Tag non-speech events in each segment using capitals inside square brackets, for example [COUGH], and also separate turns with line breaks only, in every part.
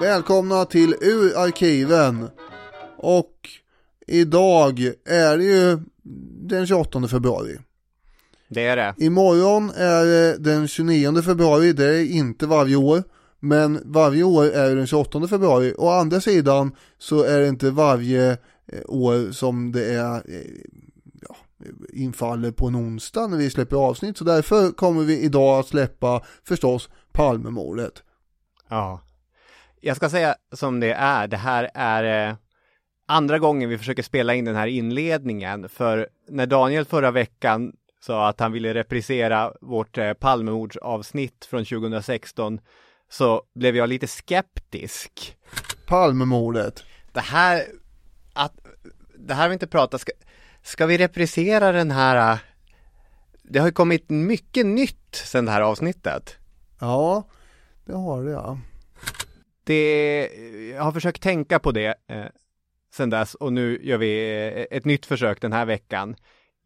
Välkomna till Ur arkiven. Och idag är det ju den 28 februari.
Det är det.
Imorgon är det den 29 februari, det är inte varje år. Men varje år är det den 28 februari. Å andra sidan så är det inte varje eh, år som det är eh, infaller på en onsdag när vi släpper avsnitt. Så därför kommer vi idag att släppa förstås Palmemordet.
Ja. Jag ska säga som det är, det här är eh, andra gången vi försöker spela in den här inledningen. För när Daniel förra veckan sa att han ville reprisera vårt eh, Palmemordsavsnitt från 2016 så blev jag lite skeptisk.
Palmemordet.
Det här, att, det här har vi inte pratat, ska, ska vi reprisera den här, eh, det har ju kommit mycket nytt sedan det här avsnittet.
Ja, det har det ja.
Det, jag har försökt tänka på det eh, sedan dess och nu gör vi eh, ett nytt försök den här veckan.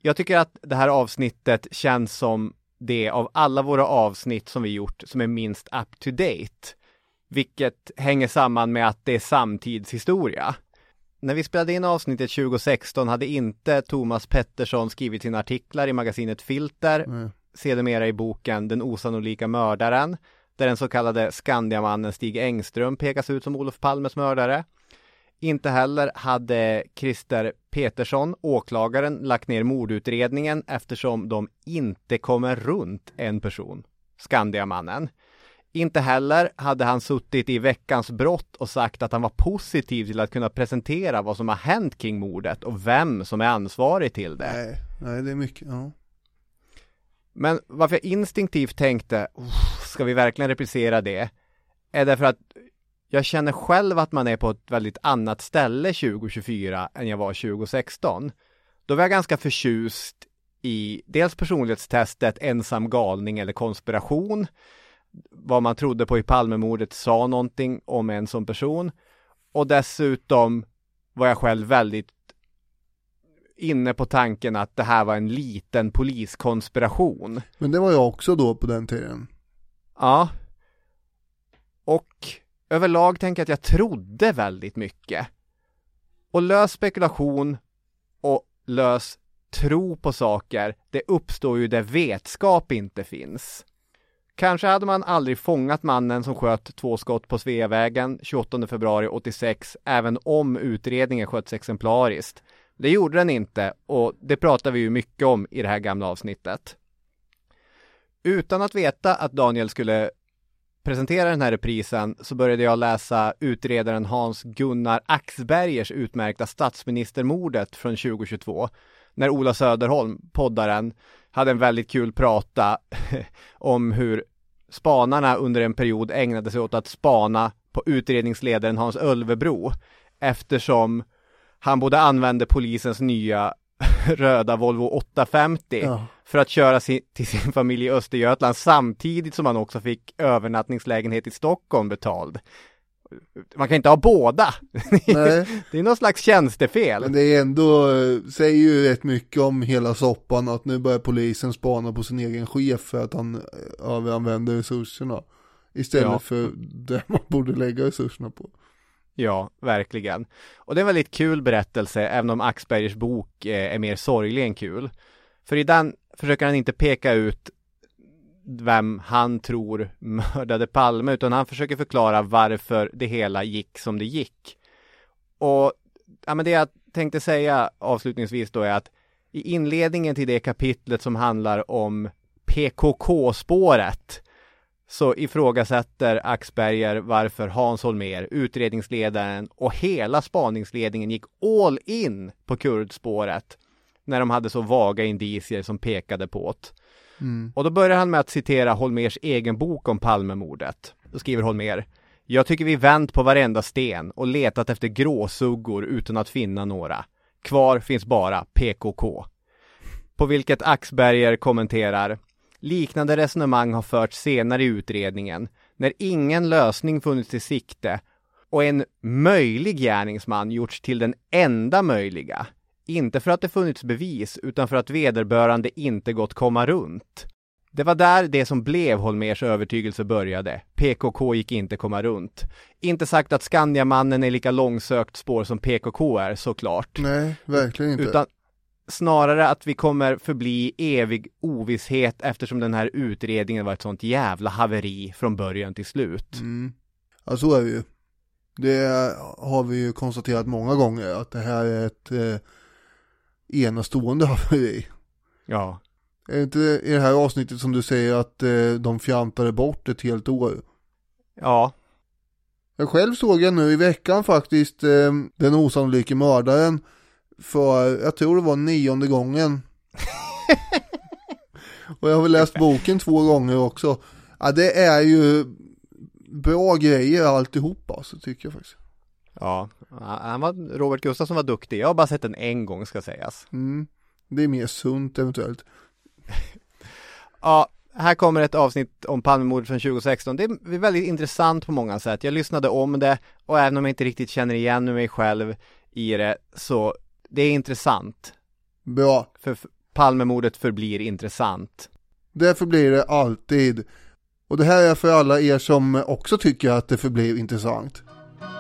Jag tycker att det här avsnittet känns som det av alla våra avsnitt som vi gjort som är minst up to date. Vilket hänger samman med att det är samtidshistoria. När vi spelade in avsnittet 2016 hade inte Thomas Pettersson skrivit sina artiklar i magasinet Filter, mm. sedermera i boken Den osannolika mördaren, där den så kallade Skandiamannen Stig Engström pekas ut som Olof Palmes mördare. Inte heller hade Christer Petersson, åklagaren, lagt ner mordutredningen eftersom de inte kommer runt en person, Skandiamannen. Inte heller hade han suttit i veckans brott och sagt att han var positiv till att kunna presentera vad som har hänt kring mordet och vem som är ansvarig till det.
Nej, nej det är mycket, ja.
Men varför jag instinktivt tänkte, ska vi verkligen reprisera det? Är därför att jag känner själv att man är på ett väldigt annat ställe 2024 än jag var 2016. Då var jag ganska förtjust i dels personlighetstestet ensam galning eller konspiration. Vad man trodde på i Palmemordet sa någonting om en som person. Och dessutom var jag själv väldigt inne på tanken att det här var en liten poliskonspiration.
Men det var jag också då på den tiden.
Ja. Och överlag tänker jag att jag trodde väldigt mycket. Och lös spekulation och lös tro på saker, det uppstår ju där vetskap inte finns. Kanske hade man aldrig fångat mannen som sköt två skott på Sveavägen 28 februari 86, även om utredningen sköts exemplariskt. Det gjorde den inte och det pratar vi ju mycket om i det här gamla avsnittet. Utan att veta att Daniel skulle presentera den här reprisen så började jag läsa utredaren Hans Gunnar Axbergers utmärkta statsministermordet från 2022 när Ola Söderholm, poddaren, hade en väldigt kul prata [LAUGHS] om hur spanarna under en period ägnade sig åt att spana på utredningsledaren Hans Ölvebro eftersom han både använde polisens nya [LAUGHS] röda Volvo 850 ja. för att köra sin, till sin familj i Östergötland samtidigt som han också fick övernattningslägenhet i Stockholm betald. Man kan inte ha båda. [LAUGHS] Nej. det är någon slags tjänstefel.
Men det är ändå, säger ju rätt mycket om hela soppan att nu börjar polisen spana på sin egen chef för att han överanvänder resurserna. Istället ja. för det man borde lägga resurserna på.
Ja, verkligen. Och det är en väldigt kul berättelse, även om Axbergers bok eh, är mer sorglig än kul. För i den försöker han inte peka ut vem han tror mördade Palme, utan han försöker förklara varför det hela gick som det gick. Och ja, men det jag tänkte säga avslutningsvis då är att i inledningen till det kapitlet som handlar om PKK-spåret så ifrågasätter Axberger varför Hans Holmér, utredningsledaren och hela spaningsledningen gick all in på kurdspåret när de hade så vaga indicier som pekade på det. Mm. Och då börjar han med att citera Holmers egen bok om Palmemordet. Då skriver Holmer Jag tycker vi vänt på varenda sten och letat efter gråsuggor utan att finna några. Kvar finns bara PKK. På vilket Axberger kommenterar Liknande resonemang har förts senare i utredningen, när ingen lösning funnits i sikte och en möjlig gärningsman gjorts till den enda möjliga. Inte för att det funnits bevis, utan för att vederbörande inte gått komma runt.
Det var där det som blev Holmers övertygelse började. PKK gick inte komma runt. Inte sagt att Skandiamannen är lika långsökt spår som PKK är såklart.
Nej, verkligen inte.
Utan snarare att vi kommer förbli evig ovisshet eftersom den här utredningen var ett sånt jävla haveri från början till slut.
Mm. Ja, så är det ju. Det har vi ju konstaterat många gånger att det här är ett eh, enastående haveri. [LAUGHS]
Ja.
Är det inte i det här avsnittet som du säger att eh, de fjantade bort ett helt år?
Ja.
Jag själv såg jag nu i veckan faktiskt eh, Den osannolike mördaren för, jag tror det var nionde gången. [LAUGHS] Och jag har väl läst boken två gånger också. Ja, det är ju bra grejer alltihopa, alltså, tycker jag faktiskt.
Ja, han var, Robert Gustafsson var duktig. Jag har bara sett den en gång ska sägas.
Mm. Det är mer sunt eventuellt. [LAUGHS]
ja, här kommer ett avsnitt om Palmemordet från 2016. Det är väldigt intressant på många sätt. Jag lyssnade om det och även om jag inte riktigt känner igen mig själv i det så det är intressant.
Bra.
För Palmemordet förblir intressant.
Därför blir det alltid. Och det här är för alla er som också tycker att det förblir intressant.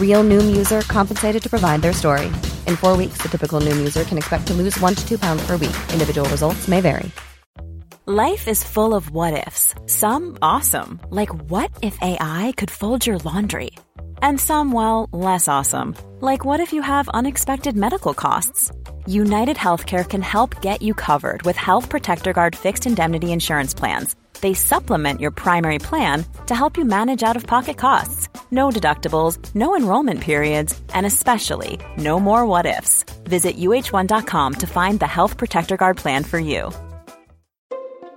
Real Noom user compensated to provide their story. In four weeks, the typical Noom user can expect to lose one to two pounds per week. Individual results may vary.
Life is full of what ifs. Some awesome, like what if AI could fold your laundry? And some, well, less awesome, like what if you have unexpected medical costs? United Healthcare can help get you covered with Health Protector Guard fixed indemnity insurance plans. They supplement your primary plan to help you manage out of pocket costs. No deductibles, no enrollment periods, and especially no more what ifs. Visit uh1.com to find the Health Protector Guard plan for you.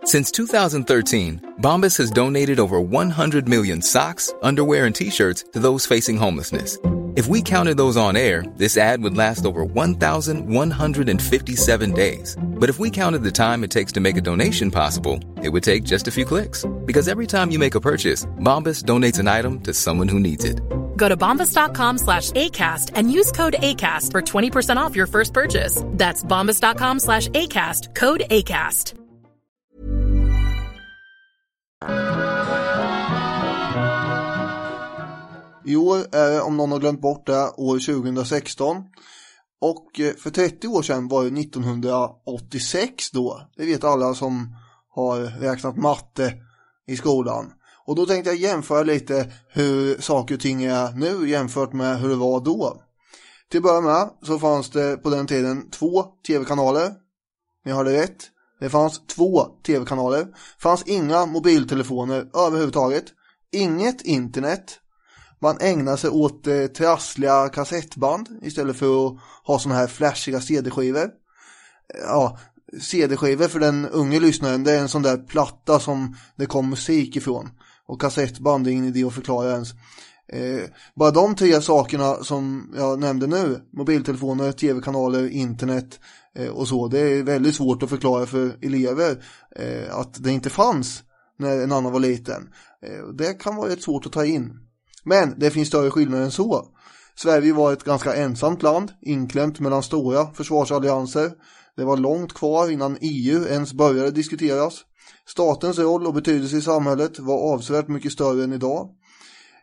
Since 2013, Bombas has donated over 100 million socks, underwear, and t shirts to those facing homelessness if we counted those on air, this ad would last over 1,157 days. But if we counted the time it takes to make a donation possible, it would take just a few clicks. Because every time you make a purchase, Bombas donates an item to someone who needs it.
Go to bombas.com slash ACAST and use code ACAST for 20% off your first purchase. That's bombas.com slash ACAST, code ACAST.
I år är det, om någon har glömt bort det, år 2016. Och eh, för 30 år sedan var det 1986 då. Det vet alla som har räknat matte i skolan. Och då tänkte jag jämföra lite hur saker och ting är nu jämfört med hur det var då. Till att börja med så fanns det på den tiden två tv-kanaler. Ni hörde rätt. Det fanns två tv-kanaler. Det fanns inga mobiltelefoner överhuvudtaget. Inget internet. Man ägnar sig åt eh, trassliga kassettband istället för att ha sådana här flashiga CD-skivor. Eh, ja, CD-skivor för den unge lyssnaren, det är en sån där platta som det kom musik ifrån. Och kassettband är ingen idé att förklara ens. Eh, bara de tre sakerna som jag nämnde nu, mobiltelefoner, tv-kanaler, internet eh, och så, det är väldigt svårt att förklara för elever eh, att det inte fanns när en annan var liten. Eh, det kan vara rätt svårt att ta in. Men det finns större skillnader än så. Sverige var ett ganska ensamt land, inklämt mellan stora försvarsallianser. Det var långt kvar innan EU ens började diskuteras. Statens roll och betydelse i samhället var avsevärt mycket större än idag.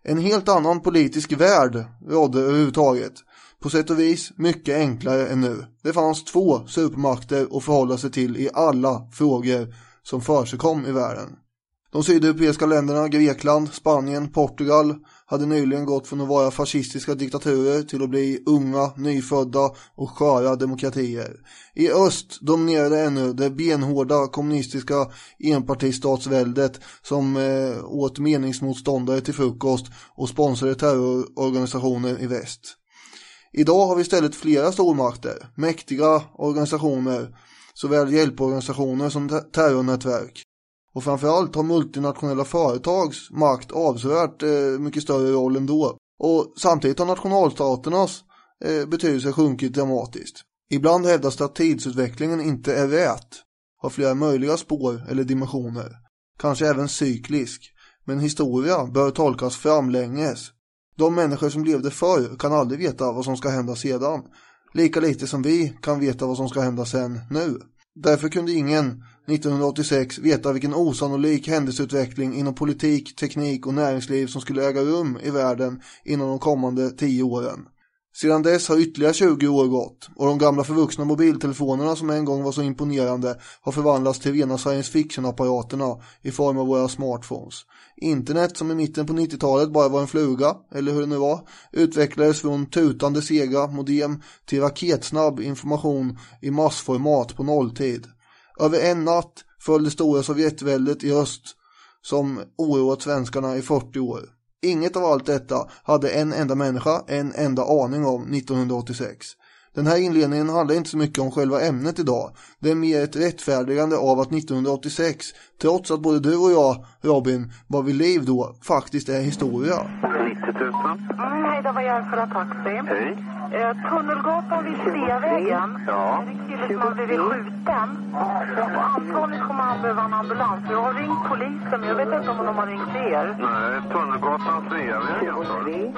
En helt annan politisk värld rådde överhuvudtaget. På sätt och vis mycket enklare än nu. Det fanns två supermakter att förhålla sig till i alla frågor som försigkom i världen. De sydeuropeiska länderna, Grekland, Spanien, Portugal hade nyligen gått från att vara fascistiska diktaturer till att bli unga, nyfödda och sköra demokratier. I öst dominerade ännu det benhårda kommunistiska enpartistatsväldet som eh, åt meningsmotståndare till frukost och sponsrade terrororganisationer i väst. Idag har vi istället flera stormakter, mäktiga organisationer, såväl hjälporganisationer som terrornätverk. Och framförallt har multinationella företags makt avsevärt eh, mycket större roll ändå. Och samtidigt har nationalstaternas eh, betydelse sjunkit dramatiskt. Ibland hävdas det att tidsutvecklingen inte är rät, har flera möjliga spår eller dimensioner, kanske även cyklisk, men historia bör tolkas framlänges. De människor som levde förr kan aldrig veta vad som ska hända sedan, lika lite som vi kan veta vad som ska hända sen nu. Därför kunde ingen 1986 veta vilken osannolik händelseutveckling inom politik, teknik och näringsliv som skulle äga rum i världen inom de kommande tio åren. Sedan dess har ytterligare 20 år gått och de gamla förvuxna mobiltelefonerna som en gång var så imponerande har förvandlats till rena science fiction-apparaterna i form av våra smartphones. Internet som i mitten på 90-talet bara var en fluga, eller hur det nu var, utvecklades från tutande sega modem till raketsnabb information i massformat på nolltid. Över en natt föll det stora Sovjetväldet i öst som oroat svenskarna i 40 år. Inget av allt detta hade en enda människa en enda aning om 1986. Den här inledningen handlar inte så mycket om själva ämnet idag. Det är mer ett rättfärdigande av att 1986, trots att både du och jag, Robin, var vid liv då, faktiskt är historia.
90 000.
Mm, hej, det var Järfälla Taxi.
Hej.
Eh, Tunnelgatan vid Sveavägen.
Ja.
Det är en kille som har blivit skjuten. Och antagligen kommer han behöva en ambulans. Jag har ringt polisen, men jag vet inte om de har ringt er.
Nej, Tunnelgatan, Sveavägen. sa du?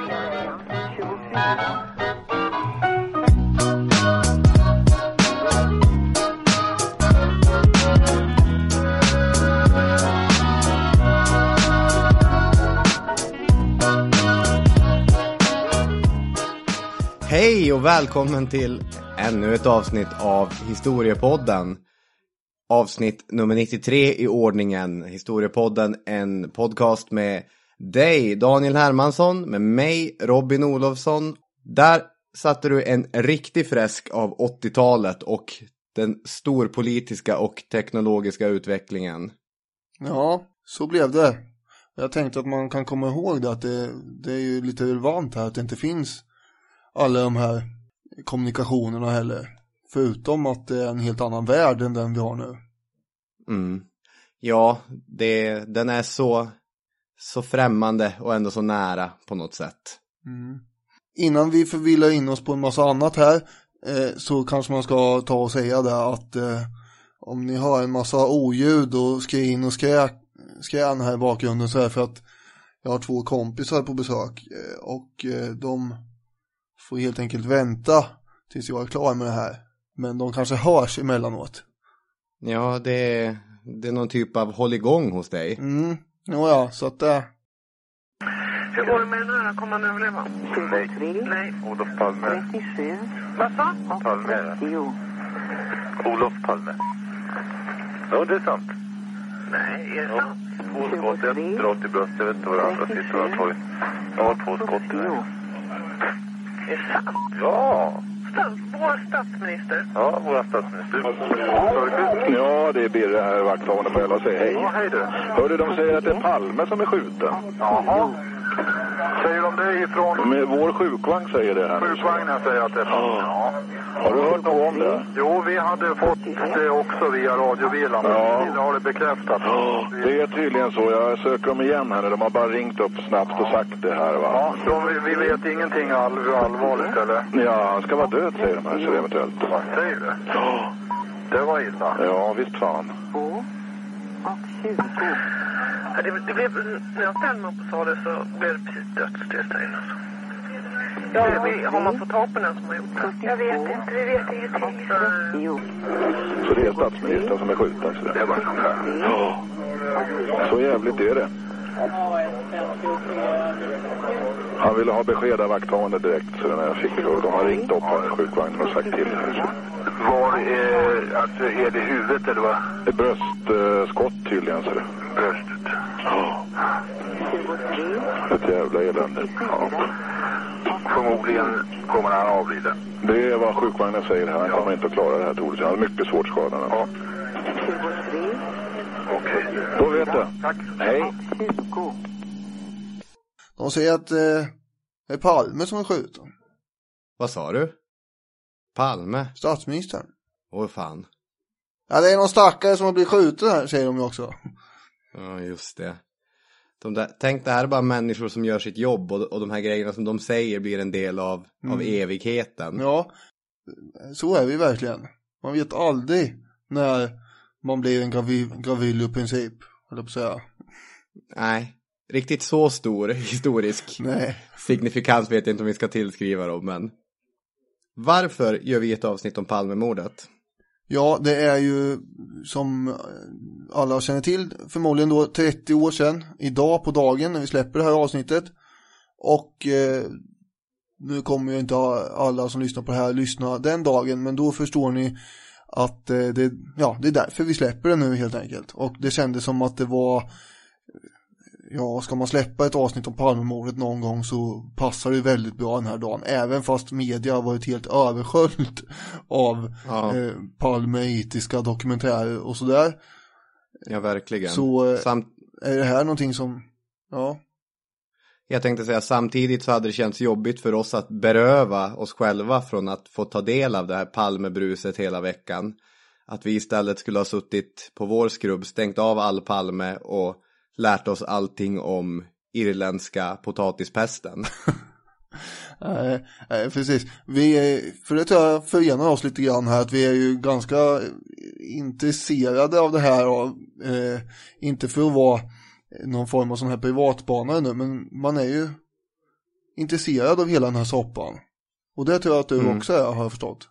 Hej och välkommen till ännu ett avsnitt av Historiepodden. Avsnitt nummer 93 i ordningen. Historiepodden, en podcast med dig, Daniel Hermansson, med mig, Robin Olofsson. Där satte du en riktig fräsk av 80-talet och den storpolitiska och teknologiska utvecklingen.
Ja, så blev det. Jag tänkte att man kan komma ihåg det att det, det är ju lite relevant här att det inte finns alla de här kommunikationerna heller. Förutom att det är en helt annan värld än den vi har nu.
Mm. Ja, det, den är så, så främmande och ändå så nära på något sätt.
Innan vi förvillar in oss på en massa annat här eh, så kanske man ska ta och säga det att eh, om ni har en massa oljud och skrin och skrä, skrän här i bakgrunden så är det för att jag har två kompisar på besök eh, och de får helt enkelt vänta tills jag är klar med det här. Men de kanske hörs emellanåt.
Ja, det är, det är någon typ av hålligång hos dig.
Mm, ja, så att eh,
Hur här? Kommer han överleva?
Nej.
Nej.
Olof Palme.
Vad sa?
Palme. Olof Palme. Ja, det är sant.
Nej, är det sant?
Två skott, ett drar till bröstet. Jag vet inte vad det andra sitter och tar. Jag har två skott.
Är det sant?
Ja.
Stats, vår statsminister.
Ja, våra statsminister.
Ja, det är Birre här, vakthavande på säger hej.
Ja, hej du.
Hörde de säger att det är Palme som är skjuten.
Jaha. Säger de det ifrån
Men vår sjukvagn säger det här.
sjukvagnen säger att det är Ja.
Har du hört något om det?
Jo, vi hade fått det också via radiobilarna.
Ja.
Vi har det bekräftat.
Det är tydligen så. Jag söker dem igen här. De har bara ringt upp snabbt och sagt det här va.
Ja, de, vi vet ingenting all, allvarligt eller?
Ja, han ska vara död säger de här så eventuellt.
Säger du?
Ja,
Det var illa.
ja visst fan.
Ja, det, det blev, när jag ställde mig upp och sa det så blev det precis dödstyst där inne. Alltså. Ja, har man fått tag på den som har gjort det? Jag vet inte, vi vet ingenting.
Så det är statsministern som är skjuten. Så det var så här. Ja, så jävligt är det. Han ville ha besked av vakthavande direkt så den här fick och de har ringt upp här i sjukvagnen och sagt till.
Var är, alltså, är det huvudet eller vad?
Ett bröstskott tydligen så det.
Bröstet.
Ja. Ett jävla elände. Ja.
Förmodligen kommer han avlida.
Det är vad sjukvagnen säger här. Han kommer inte att klara det här troligtvis. Han är mycket svårt skadad.
Ja. Okej.
Då vet du.
Tack.
Hej.
de säger att eh, det är Palme som är skjuten.
Vad sa du? Palme?
Statsministern.
Åh fan.
Ja, det är någon stackare som har blivit skjuten här, säger de ju också.
Ja, just det. De där, tänk det här är bara människor som gör sitt jobb och, och de här grejerna som de säger blir en del av, av evigheten.
Ja, så är vi verkligen. Man vet aldrig när man blir en gravi- gravillo princip, höll på säga.
Nej, riktigt så stor [LAUGHS] historisk
Nej.
signifikans vet jag inte om vi ska tillskriva dem, men varför gör vi ett avsnitt om Palmemordet?
Ja, det är ju som alla känner till förmodligen då 30 år sedan idag på dagen när vi släpper det här avsnittet. Och eh, nu kommer ju inte alla som lyssnar på det här lyssna den dagen men då förstår ni att eh, det, ja, det är därför vi släpper det nu helt enkelt. Och det kändes som att det var Ja, ska man släppa ett avsnitt om Palmemordet någon gång så passar det väldigt bra den här dagen. Även fast media har varit helt översköljt av
Ja.
eh, palmeitiska dokumentärer och sådär.
Ja, verkligen.
Så, eh,
Samt,
Är det här någonting som, ja,
jag tänkte säga samtidigt så hade det känts jobbigt för oss att beröva oss själva från att få ta del av det här Palmebruset hela veckan. Att vi istället skulle ha suttit på vår skrubb, stängt av all Palme och lärt oss allting om irländska potatispesten. [LAUGHS]
nej, nej, precis. Vi är, för det tror jag förenar oss lite grann här, att vi är ju ganska intresserade av det här och eh, inte för att vara någon form av sån här privatbanare nu, men man är ju intresserad av hela den här soppan. Och det tror jag att du
Mm.
också är, har jag förstått.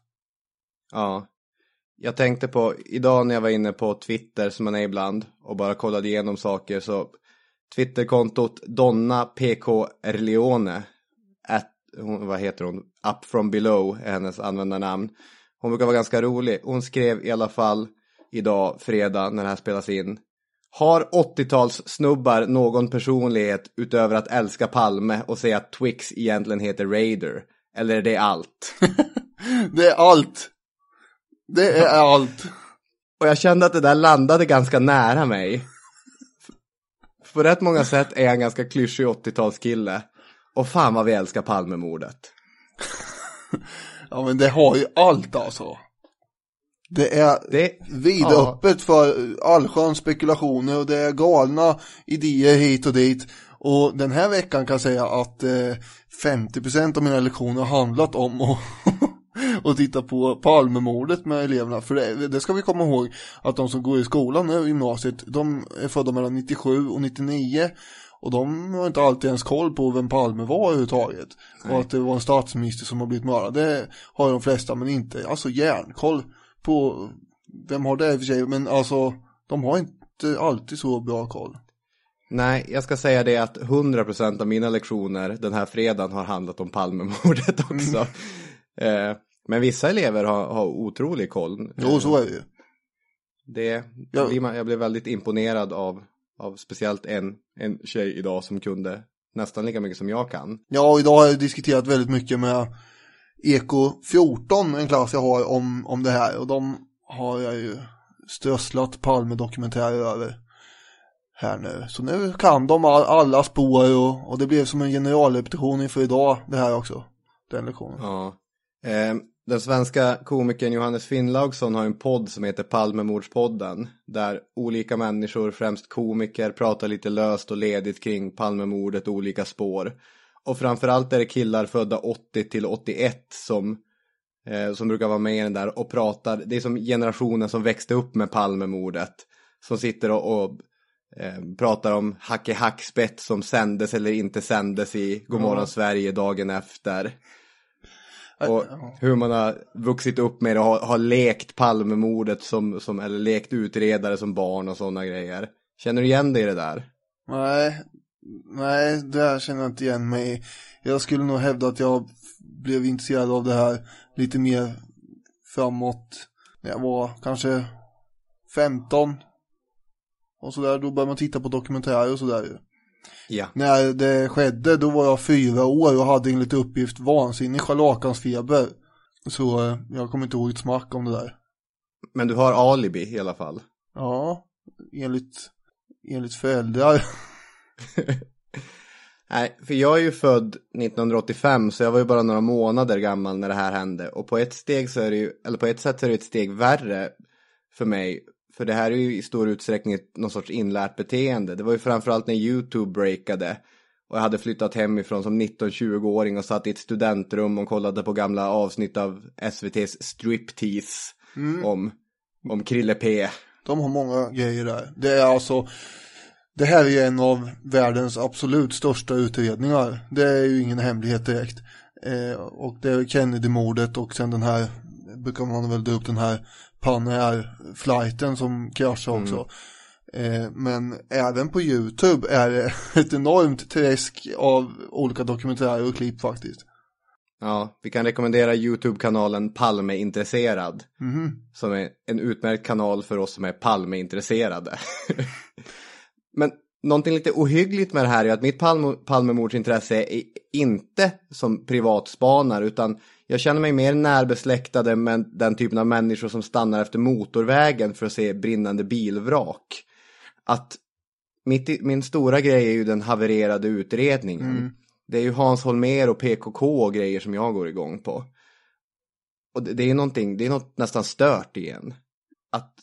Ja. Jag tänkte på, idag när jag var inne på Twitter som man är ibland och bara kollade igenom saker så Twitterkontot Donna PK Erleone at, hon, vad heter hon? Up from below är hennes användarnamn. Hon brukar vara ganska rolig. Hon skrev i alla fall idag, fredag, när det här spelas in. Har 80-tals snubbar någon personlighet utöver att älska Palme och säga att Twix egentligen heter Raider? Eller är det allt? [LAUGHS]
Det är allt. Det är allt.
Och jag kände att det där landade ganska nära mig. På rätt många sätt är jag en ganska klyschig 80-talskille. Och fan vad vi älskar Palmemordet. [LAUGHS]
Ja men det har ju allt alltså. Det är
Det,
vidöppet för allsköns spekulationer och det är galna idéer hit och dit. Och den här veckan kan jag säga att eh, 50% av mina lektioner har handlat om att [LAUGHS] och titta på Palmemordet med eleverna. För det, det ska vi komma ihåg att de som går i skolan nu gymnasiet, de är födda mellan 97 och 99. Och de har inte alltid ens koll på vem Palme var överhuvudtaget. Och att det var en statsminister som har blivit mördad. Det har de flesta men inte, alltså järnkoll på, vem har det i och för sig, men alltså de har inte alltid så bra koll.
nej, jag ska säga det att 100% av mina lektioner den här fredagen har handlat om Palmemordet [LAUGHS] också. Eh, men vissa elever har, har otrolig koll.
Jo, så är det ju.
Det,
Ja.
blir man- jag blev väldigt imponerad av, av speciellt en, en tjej idag som kunde nästan lika mycket som jag kan.
Ja, och idag har jag diskuterat väldigt mycket med Eko 14, en klass jag har om, om det här. Och de har jag ju strösslat Palme-dokumentärer över här nu. Så nu kan de all, alla spår och, och det blev som en generalrepetition inför idag, det här också. Den lektionen.
Ja. Eh, den svenska komikern Johannes Finnlaugsson har en podd som heter Palmemordspodden. Där olika människor, främst komiker, pratar lite löst och ledigt kring Palmemordet och olika spår. Och framförallt är det killar födda 80 till 81 som, eh, som brukar vara med i den där och pratar. Det är som generationen som växte upp med Palmemordet. Som sitter och, och eh, pratar om Hacke Hackspett som sändes eller inte sändes i Godmorgon Sverige dagen efter. Och hur man har vuxit upp med det och har, har lekt Palmemordet som, som, eller lekt utredare som barn och sådana grejer. Känner du igen dig i det där?
Nej, nej, det här känner jag inte igen mig i. Jag skulle nog hävda att jag blev intresserad av det här lite mer framåt när jag var kanske 15 och sådär. Då började man titta på dokumentärer och sådär ju.
Ja.
När det skedde, då var jag fyra år och hade enligt uppgift vansinnig scharlakansfeber. Så eh, jag kommer inte ihåg ett smack om det där.
Men du har alibi i alla fall.
Ja, enligt, enligt föräldrar. [LAUGHS] [LAUGHS]
Nej, för jag är ju född 1985 så jag var ju bara några månader gammal när det här hände. Och på ett steg så är det ju, eller på ett sätt så är det ett steg värre för mig. För det här är ju i stor utsträckning någon sorts inlärt beteende. Det var ju framförallt när YouTube breakade. Och jag hade flyttat hemifrån som 19-20-åring och satt i ett studentrum och kollade på gamla avsnitt av SVT's Striptease. Om, om Krille P.
De har många grejer där. Det är alltså, det här är en av världens absolut största utredningar. Det är ju ingen hemlighet direkt. Eh, och det är Kennedy-mordet och sen den här, brukar man väl dra upp den här Panair-flighten som kraschade också. Eh, men även på YouTube är det [LAUGHS] ett enormt träsk av olika dokumentärer och klipp faktiskt.
Ja, vi kan rekommendera YouTube-kanalen Palmeintresserad. Som är en utmärkt kanal för oss som är Palmeintresserade. [LAUGHS] Men någonting lite ohyggligt med det här är att mitt Palme Palmemordsintresse är inte som privatspanare utan jag känner mig mer närbesläktade med den typen av människor som stannar efter motorvägen för att se brinnande bilvrak. Att mitt min stora grej är ju den havererade utredningen. Det är ju Hans Holmér och PKK och grejer som jag går igång på. Och det, det är någonting, det är något nästan stört igen. Att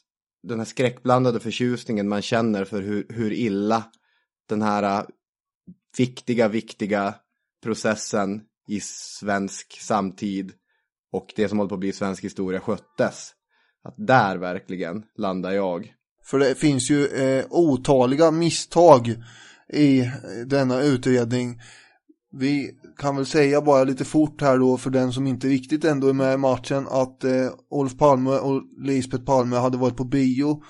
den här skräckblandade förtjusningen man känner för hur, hur illa den här äh, viktiga, viktiga processen i svensk samtid och det som håller på att bli svensk historia sköttes. Att där verkligen landar jag.
För det finns ju eh, otaliga misstag i denna utredning. Vi kan väl säga bara lite fort här då för den som inte riktigt ändå är med i matchen att eh, Olof Palme och Lisbeth Palme hade varit på bio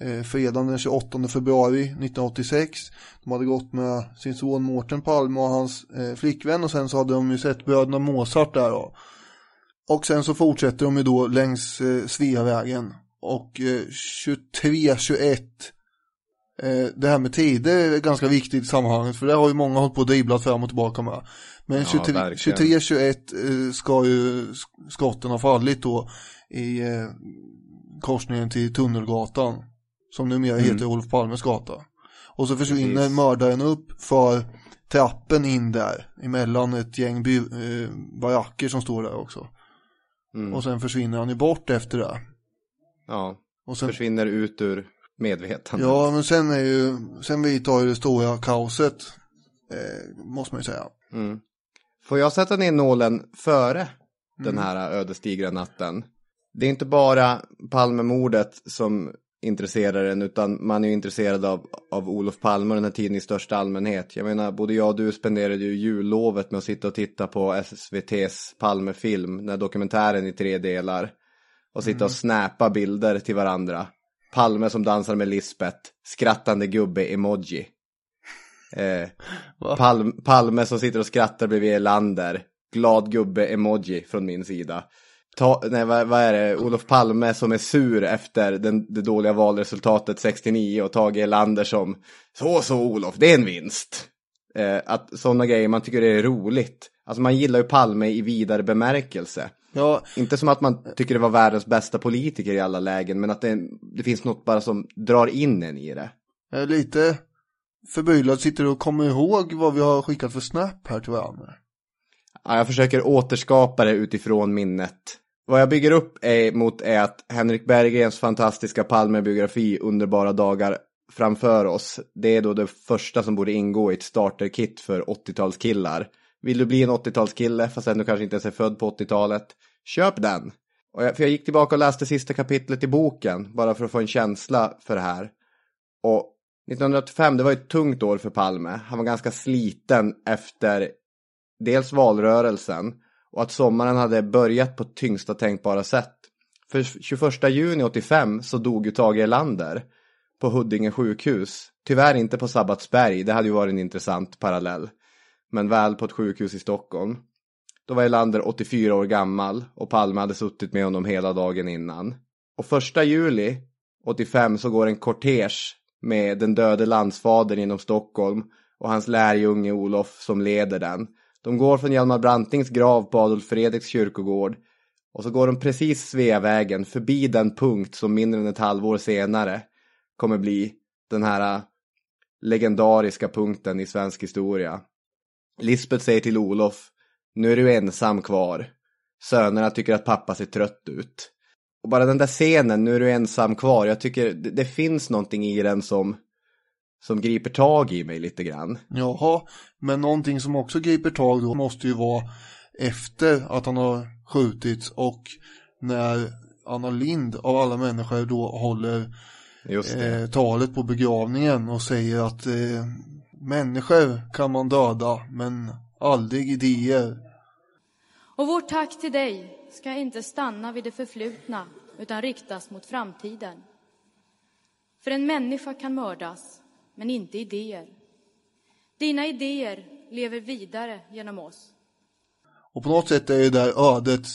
eh, fredagen den 28 februari 1986. De hade gått med sin son Mårten Palme och hans eh, flickvän och sen så hade de ju sett bröderna Mozart där då. Och sen så fortsätter de ju då längs eh, Sveavägen och eh, 23-21 eh, det här med tider är ganska viktigt i sammanhanget för det har ju många hållit på och dribblat fram och tillbaka med. Men
Ja, verkligen.
23-21 eh, ska ju sk- skotten ha fallit då i eh, korsningen till Tunnelgatan som numera heter Olof Palmes gata. Och så försvinner
Precis.
mördaren upp för trappen in där emellan ett gäng by, eh, baracker som står där också.
Mm.
Och sen försvinner han ju bort efter det.
Ja,
Och sen,
försvinner ut ur medvetandet.
ja, men sen är ju, sen vidtar ju det stora kaoset, eh, måste man ju säga.
Mm. Får jag sätta ner nålen före
Mm.
den här ödesdigra natten? Det är inte bara Palmemordet som intresserar en utan man är ju intresserad av, av Olof Palme och den här tiden i största allmänhet. Jag menar, både jag och du spenderade ju jullovet med att sitta och titta på SVT's Palmefilm, den här dokumentären i tre delar. Och sitta och snappa bilder till varandra. Palme som dansar med Lisbeth, skrattande gubbe-emoji. Eh, Palm, Palme som sitter och skrattar bredvid Erlander. Glad gubbe-emoji från min sida. Ta, nej, vad, vad är det? Olof Palme som är sur efter den, det dåliga valresultatet 69 och Tage Erlander som så så Olof, det är en vinst. Eh, att sådana grejer man tycker är roligt. Alltså man gillar ju Palme i vidare bemärkelse.
Ja,
Inte som att man tycker det var världens bästa politiker i alla lägen, men att det, det finns något bara som drar in en i det.
är lite förbryllad, sitter du och kommer ihåg vad vi har skickat för snap här till varandra?
Ja, jag försöker återskapa det utifrån minnet. Vad jag bygger upp är, mot är att Henrik Berggrens fantastiska Palmebiografi Underbara dagar framför oss. Det är då det första som borde ingå i ett starterkit för 80-talskillar. Vill du bli en 80-talskille fast du kanske inte ens är född på 80-talet? Köp den! Och jag, för jag gick tillbaka och läste sista kapitlet i boken bara för att få en känsla för det här. Och 1985, det var ett tungt år för Palme. Han var ganska sliten efter dels valrörelsen och att sommaren hade börjat på tyngsta tänkbara sätt. För 21 juni 85 så dog ju Tage Erlander på Huddinge sjukhus. Tyvärr inte på Sabbatsberg, det hade ju varit en intressant parallell. Men väl på ett sjukhus i Stockholm. Då var Erlander 84 år gammal och Palme hade suttit med honom hela dagen innan. Och första juli 85 så går en kortege med den döde landsfadern inom Stockholm och hans lärjunge Olof som leder den. De går från Hjalmar Brantings grav på Adolf Fredriks kyrkogård och så går de precis Sveavägen förbi den punkt som mindre än ett halvår senare kommer bli den här äh, legendariska punkten i svensk historia. Lisbeth säger till Olof, nu är du ensam kvar. Sönerna tycker att pappa ser trött ut. Och bara den där scenen, nu är du ensam kvar, jag tycker det, det finns någonting i den som, som griper tag i mig lite grann.
Jaha, men någonting som också griper tag då måste ju vara efter att han har skjutits och när Anna Lind av alla människor då håller
Just det.
eh, talet på begravningen och säger att eh, människor kan man döda men aldrig idéer.
Och vårt tack till dig ska inte stanna vid det förflutna utan riktas mot framtiden. För en människa kan mördas, men inte idéer. Dina idéer lever vidare genom oss.
Och på något sätt är det där ödet,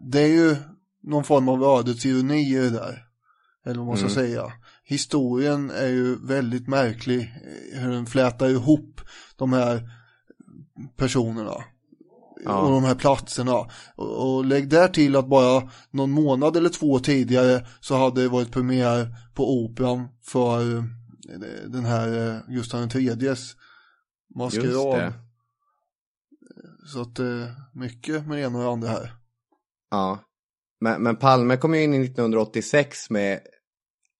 det är ju någon form av ödets ironi i det där. Eller vad man ska
Mm.
säga. Historien är ju väldigt märklig, hur den flätar ihop de här personerna.
Ja.
Och de här platserna. Och, och lägg där till att bara någon månad eller två tidigare så hade det varit premiär på Operan för eh, den här eh, Gustav IIIs maskerad.
Det.
Så att eh, mycket med det ena och det andra här.
Ja. Men, men Palme kom ju in i 1986 med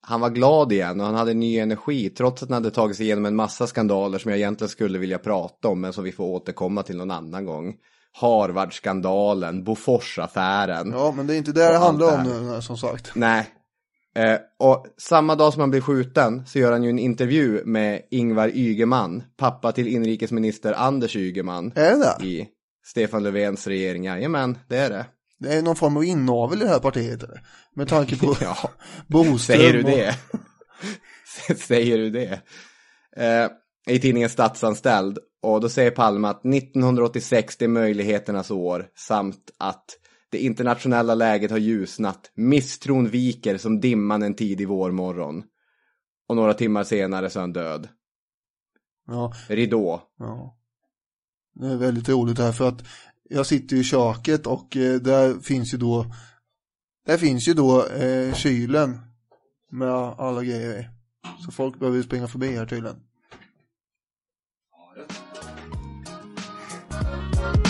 han var glad igen och han hade ny energi trots att han hade tagit sig igenom en massa skandaler som jag egentligen skulle vilja prata om men som vi får återkomma till någon annan gång. Harvard-skandalen, Bofors-affären.
Ja, men det är inte det det
Och
handlar om
här.
nu, som sagt.
Nej. Eh, och samma dag som han blir skjuten så gör han ju en intervju med Ingvar Ygeman, pappa till inrikesminister Anders Ygeman.
Är det det?
I Stefan Löfvens regering, jajamän, det är det.
Det är någon form av inavel i det här partiet, eller? Med tanke på [LAUGHS]
Ja,
Boström
säger du
och-
det? [LAUGHS] säger du det? Eh, I tidningen Statsanställd. Och då säger Palme att 1986 det är möjligheternas år samt att det internationella läget har ljusnat. Misstron viker som dimman en tidig vårmorgon. Och några timmar senare så är han död.
Ja,
Ridå.
ja. Det är väldigt roligt här för att jag sitter i köket och eh, där finns ju då där finns ju då eh, kylen med alla grejer i. Så folk behöver ju springa förbi här tydligen.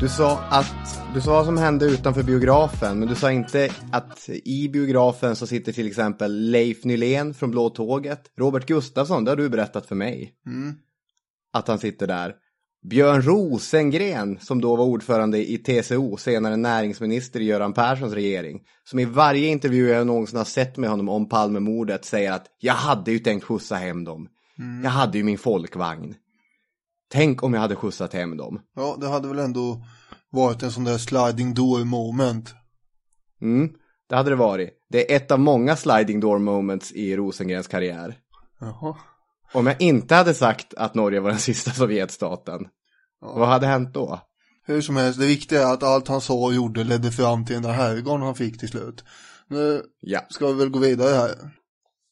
Du sa att, du sa vad som hände utanför biografen, men du sa inte att i biografen så sitter till exempel Leif Nylén från Blå Tåget, Robert Gustafsson, det har du berättat för mig.
Mm.
Att han sitter där. Björn Rosengren, som då var ordförande i TCO, senare näringsminister i Göran Perssons regering, som i varje intervju jag någonsin har sett med honom om Palmemordet säger att jag hade ju tänkt skjutsa hem dem.
Mm.
Jag hade ju min folkvagn. Tänk om jag hade skjutsat hem dem.
Ja, det hade väl ändå varit en sån där sliding door moment.
Mm, det hade det varit. Det är ett av många sliding door moments i Rosengrens karriär.
Jaha.
Om jag inte hade sagt att Norge var den sista Sovjetstaten, vad hade hänt då?
Hur som helst, det viktiga är att allt han sa och gjorde ledde fram till den där herrgården han fick till slut. Nu
Ja.
ska vi väl gå vidare här.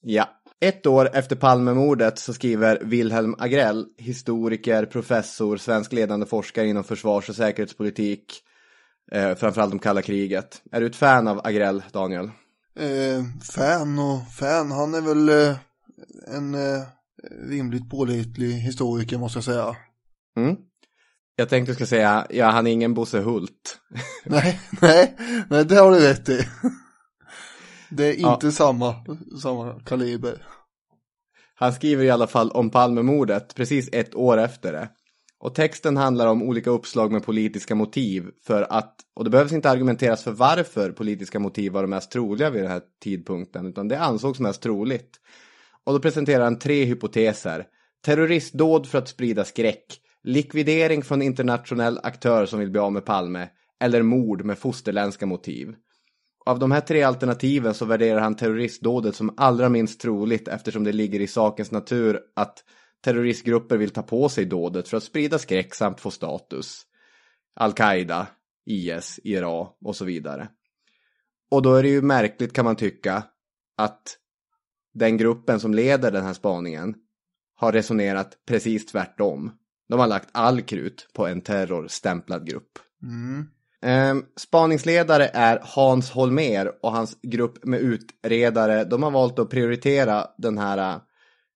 Ja. Ett år efter Palmemordet så skriver Wilhelm Agrell, historiker, professor, svensk ledande forskare inom försvars och säkerhetspolitik, eh, framförallt om kalla kriget. Är du ett fan av Agrell, Daniel?
Eh, fan och fan, han är väl eh, en eh, rimligt pålitlig historiker måste jag säga.
Mm. Jag tänkte ska säga, ja han är ingen Bosse Hult. [LAUGHS]
nej, nej, nej det har du rätt i. Det är
Ja.
inte samma, samma kaliber.
Han skriver i alla fall om Palmemordet precis ett år efter det. Och texten handlar om olika uppslag med politiska motiv för att, och det behövs inte argumenteras för varför politiska motiv var de mest troliga vid den här tidpunkten, utan det ansågs mest troligt. Och då presenterar han tre hypoteser. Terroristdåd för att sprida skräck, likvidering från internationell aktör som vill bli av med Palme, eller mord med fosterländska motiv. Av de här tre alternativen så värderar han terroristdådet som allra minst troligt eftersom det ligger i sakens natur att terroristgrupper vill ta på sig dådet för att sprida skräck samt få status. Al-Qaida, IS, IRA och så vidare. Och då är det ju märkligt kan man tycka att den gruppen som leder den här spaningen har resonerat precis tvärtom. De har lagt all krut på en terrorstämplad grupp.
Mm.
Eh, spaningsledare är Hans Holmer och hans grupp med utredare. De har valt att prioritera den här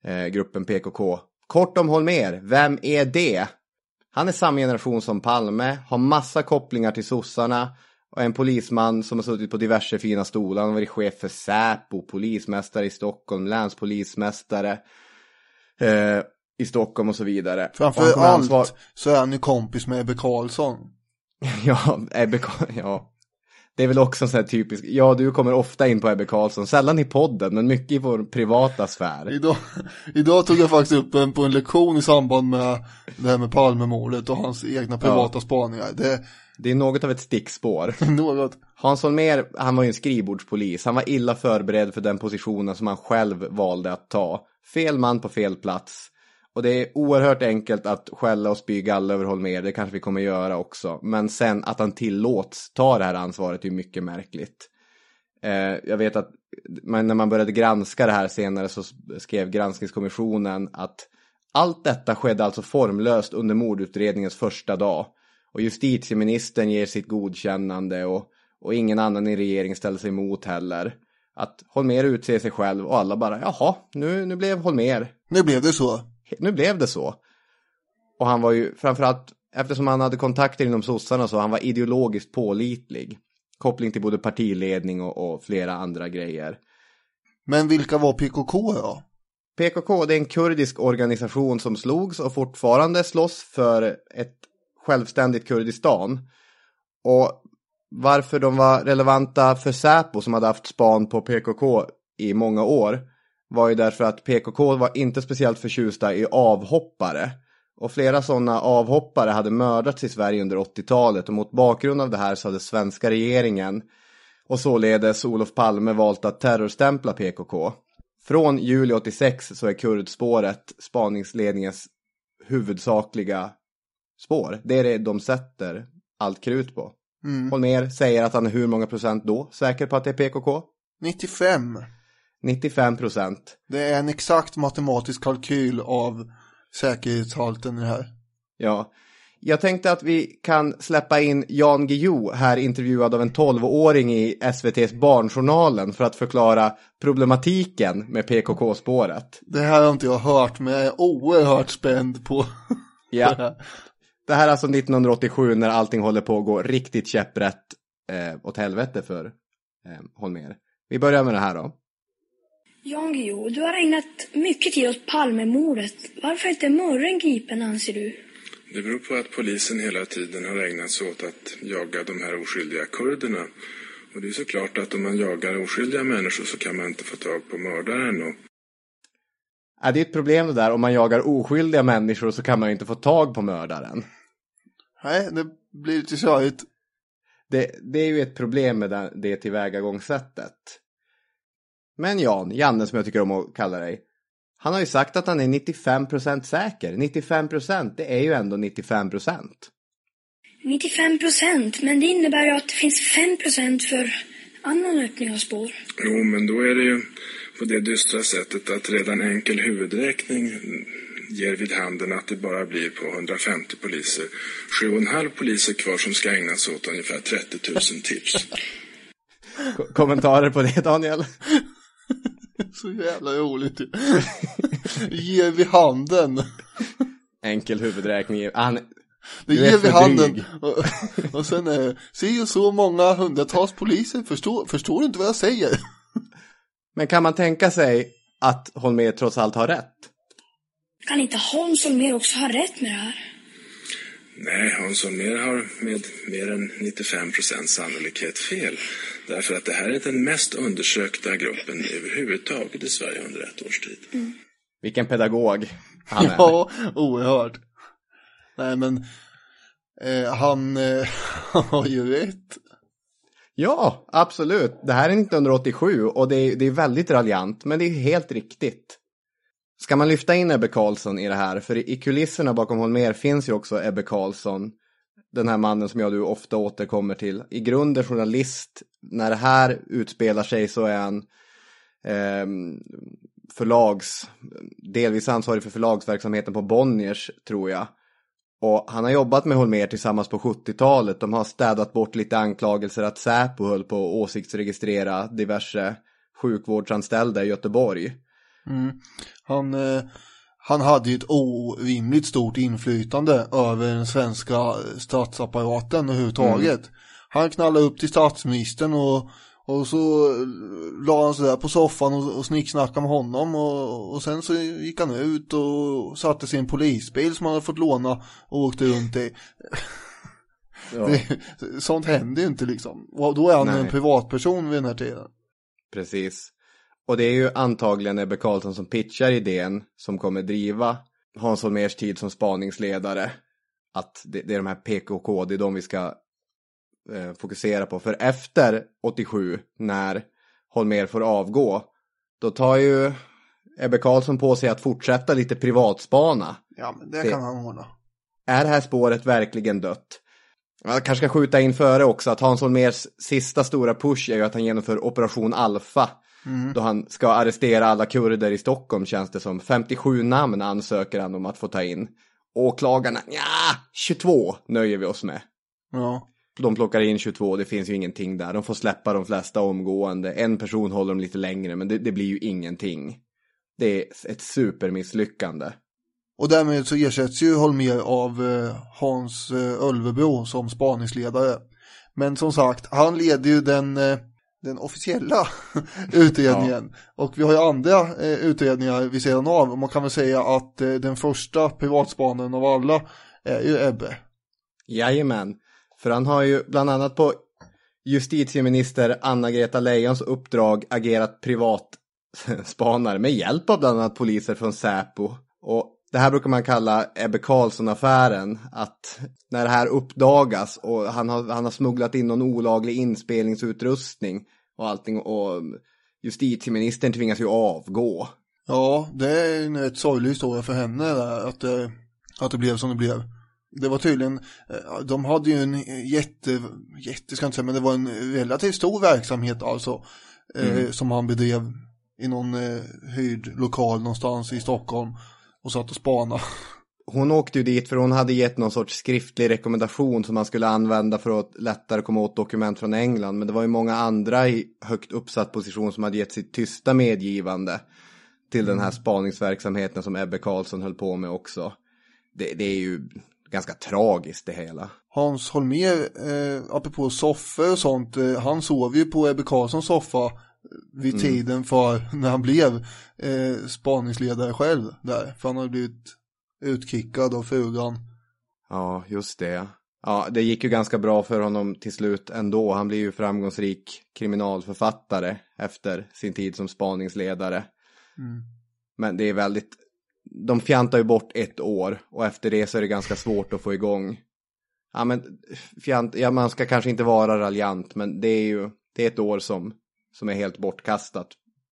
eh, gruppen PKK. Kort om Holmer, vem är det? Han är samma generation som Palme, har massa kopplingar till sossarna och är en polisman som har suttit på diverse fina stolar. Han har varit chef för Säpo, polismästare i Stockholm, länspolismästare eh, i Stockholm och så vidare.
Framför
kommer ansvar-
allt så är han ju kompis med Ebbe Carlsson. [LAUGHS]
Ja, Ebbe [LAUGHS] ja. Det är väl också en sån här typisk, ja du kommer ofta in på Ebbe Carlsson, sällan i podden men mycket i vår privata sfär.
Idag, idag tog jag faktiskt upp en på en lektion i samband med det här med Palmemordet och hans egna privata spaningar. Det
Det är något av ett stickspår. [LAUGHS]
något.
Hans Holmér, han var ju en skrivbordspolis. Han var illa förberedd för den positionen som han själv valde att ta. Fel man på fel plats. Och det är oerhört enkelt att skälla och spy galla över Holmér, det kanske vi kommer göra också. Men sen att han tillåts ta det här ansvaret är ju mycket märkligt. Eh, jag vet att men när man började granska det här senare så skrev granskningskommissionen att allt detta skedde alltså formlöst under mordutredningens första dag. Och justitieministern ger sitt godkännande och, och ingen annan i regeringen ställer sig emot heller. Att Holmer utser sig själv och alla bara, jaha, nu, nu blev Holmer.
Nu blev det så.
Nu blev det så. Och han var ju framförallt, eftersom han hade kontakter inom sossarna så, han var ideologiskt pålitlig. Koppling till både partiledning och, och flera andra grejer.
Men vilka var PKK då?
PKK det är en kurdisk organisation som slogs och fortfarande slåss för ett självständigt Kurdistan. Och varför de var relevanta för Säpo som hade haft span på PKK i många år var ju därför att PKK var inte speciellt förtjusta i avhoppare. Och flera sådana avhoppare hade mördats i Sverige under 80-talet och mot bakgrund av det här så hade svenska regeringen och således Olof Palme valt att terrorstämpla PKK. Från juli 86 så är kurdspåret spaningsledningens huvudsakliga spår. Det är det de sätter allt krut på.
Mm.
Holmer säger att han är hur många procent då säker på att det är PKK?
95.
95 procent.
Det är en exakt matematisk kalkyl av säkerhetshalten i det här.
Ja. Jag tänkte att vi kan släppa in Jan Guillou här intervjuad av en 12-åring i SVTs Barnjournalen för att förklara problematiken med PKK-spåret.
Det här har inte jag hört men jag är oerhört spänd på. [LAUGHS]
Ja. Det här är alltså 1987 när allting håller på att gå riktigt käpprätt eh, åt helvete för eh, Holmér. Vi börjar med det här då.
Jan Guillou, du har ägnat mycket tid åt Palmemordet. Varför är inte Mörren gripen, anser du?
Det beror på att polisen hela tiden har ägnat sig åt att jaga de här oskyldiga kurderna. Och det är såklart att om man jagar oskyldiga människor så kan man inte få tag på mördaren. Och
Ja, det är ett problem det där, om man jagar oskyldiga människor så kan man ju inte få tag på mördaren.
Nej, det blir lite körigt.
Det, det är ju ett problem med det, det tillvägagångssättet. Men Jan, Janne som jag tycker om att kalla dig. Han har ju sagt att han är 95% säker. 95% det är ju ändå 95%.
95 procent, men det innebär ju att det finns 5 procent för annan öppning av spår.
Jo, men då är det ju på det dystra sättet att redan enkel huvudräkning ger vid handen att det bara blir på 150 poliser. 7,5 poliser kvar som ska ägna sig åt ungefär 30 000 tips.
Ko- Kommentarer på det Daniel? [LAUGHS]
Så jävla roligt ju. Ger vi handen.
Enkel huvudräkning. Han,
Det ger vi handen. Och, och sen är se och så många hundratals poliser. Förstår, förstår du inte vad jag säger?
Men kan man tänka sig att Holmér trots allt har rätt?
Kan inte Hans Holmér också ha rätt med det här?
Nej, Hans Holmér har med mer än 95 procents sannolikhet fel. Därför att det här är den mest undersökta gruppen överhuvudtaget i Sverige under ett års tid.
Vilken pedagog han är.
Ja, oerhört. Nej men eh, han, eh, [LAUGHS] han har ju rätt.
Ja, absolut. Det här är 1987 och det är, det är väldigt raljant, men det är helt riktigt. Ska man lyfta in Ebbe Karlsson i det här? För i kulisserna bakom Holmér finns ju också Ebbe Karlsson. Den här mannen som jag och du ofta återkommer till. I grunden journalist. När det här utspelar sig så är han eh, förlags, delvis ansvarig för förlagsverksamheten på Bonniers tror jag. Och han har jobbat med Holmér tillsammans på 70-talet. De har städat bort lite anklagelser att Säpo höll på att åsiktsregistrera diverse sjukvårdsanställda i Göteborg.
Mm. Han, eh, han hade ju ett orimligt stort inflytande över den svenska statsapparaten överhuvudtaget.
Mm.
Han knallade upp till statsministern och, och så la han sig där på soffan och, och snicksnackade med honom och, och sen så gick han ut och satte en polisbil som han hade fått låna och åkte runt i. [LAUGHS]
Ja.
Det, sånt händer ju inte liksom. Och då är han
Nej.
en privatperson vid den här tiden.
Precis. Och det är ju antagligen Ebbe Carlsson som pitchar idén som kommer driva Hans Holmérs tid som spaningsledare. Att det, det är de här PKK, det är de vi ska eh, fokusera på. För efter 87, när Holmér får avgå, då tar ju Ebbe Carlsson på sig att fortsätta lite privatspana.
Ja men det,
Det-
kan han ordna.
Är det här spåret verkligen dött? Jag kanske ska skjuta in före också att Hans Holmérs sista stora push är ju att han genomför Operation Alfa.
Mm.
Då han ska arrestera alla kurder i Stockholm känns det som. 57 namn ansöker han om att få ta in. Åklagarna, ja, 22 nöjer vi oss med.
Ja.
De plockar in 22, det finns ju ingenting där. De får släppa de flesta omgående. En person håller dem lite längre, men det, det blir ju ingenting. Det är ett supermisslyckande.
Och därmed så ersätts ju Holmér av eh, Hans eh, Ölvebro som spaningsledare. Men som sagt, han leder ju den, eh, den officiella [LAUGHS] utredningen. Och vi har ju andra eh, utredningar vid sidan av. Och man kan väl säga att eh, den första privatspanaren av alla är ju Ebbe.
Jajamän, för han har ju bland annat på justitieminister Anna-Greta Leijons uppdrag agerat privatspanare med hjälp av bland annat poliser från Säpo. Och det här brukar man kalla Ebbe Carlsson-affären, att när det här uppdagas och han har, han har smugglat in någon olaglig inspelningsutrustning och allting och justitieministern tvingas ju avgå.
Ja, det är en rätt sorglig historia för henne där, att, det, att det blev som det blev. Det var tydligen, eh, de hade ju en jätte, jätte ska jag inte säga, men det var en relativt stor verksamhet alltså. eh,
Mm.
Som han bedrev i någon eh, hyrd lokal någonstans i Stockholm och satt och spana.
Hon åkte ju dit för hon hade gett någon sorts skriftlig rekommendation som man skulle använda för att lättare komma åt dokument från England. Men det var ju många andra i högt uppsatt position som hade gett sitt tysta medgivande till den här spaningsverksamheten som Ebbe Karlsson höll på med också. Det, det är ju ganska tragiskt det hela.
Hans Holmér, eh, apropå soffor och sånt, eh, han sov ju på Ebbe Karlssons soffa vid
Mm.
tiden för [LAUGHS] när han blev eh, spaningsledare själv där. För han hade blivit utkickad av frugan.
Ja, just det. Ja, det gick ju ganska bra för honom till slut ändå. Han blev ju framgångsrik kriminalförfattare efter sin tid som spaningsledare.
Mm.
Men det är väldigt, de fjantar ju bort ett år och efter det så är det ganska svårt att få igång. Ja men, fjant, ja man ska kanske inte vara raljant men det är ju, det är ett år som, som är helt bortkastat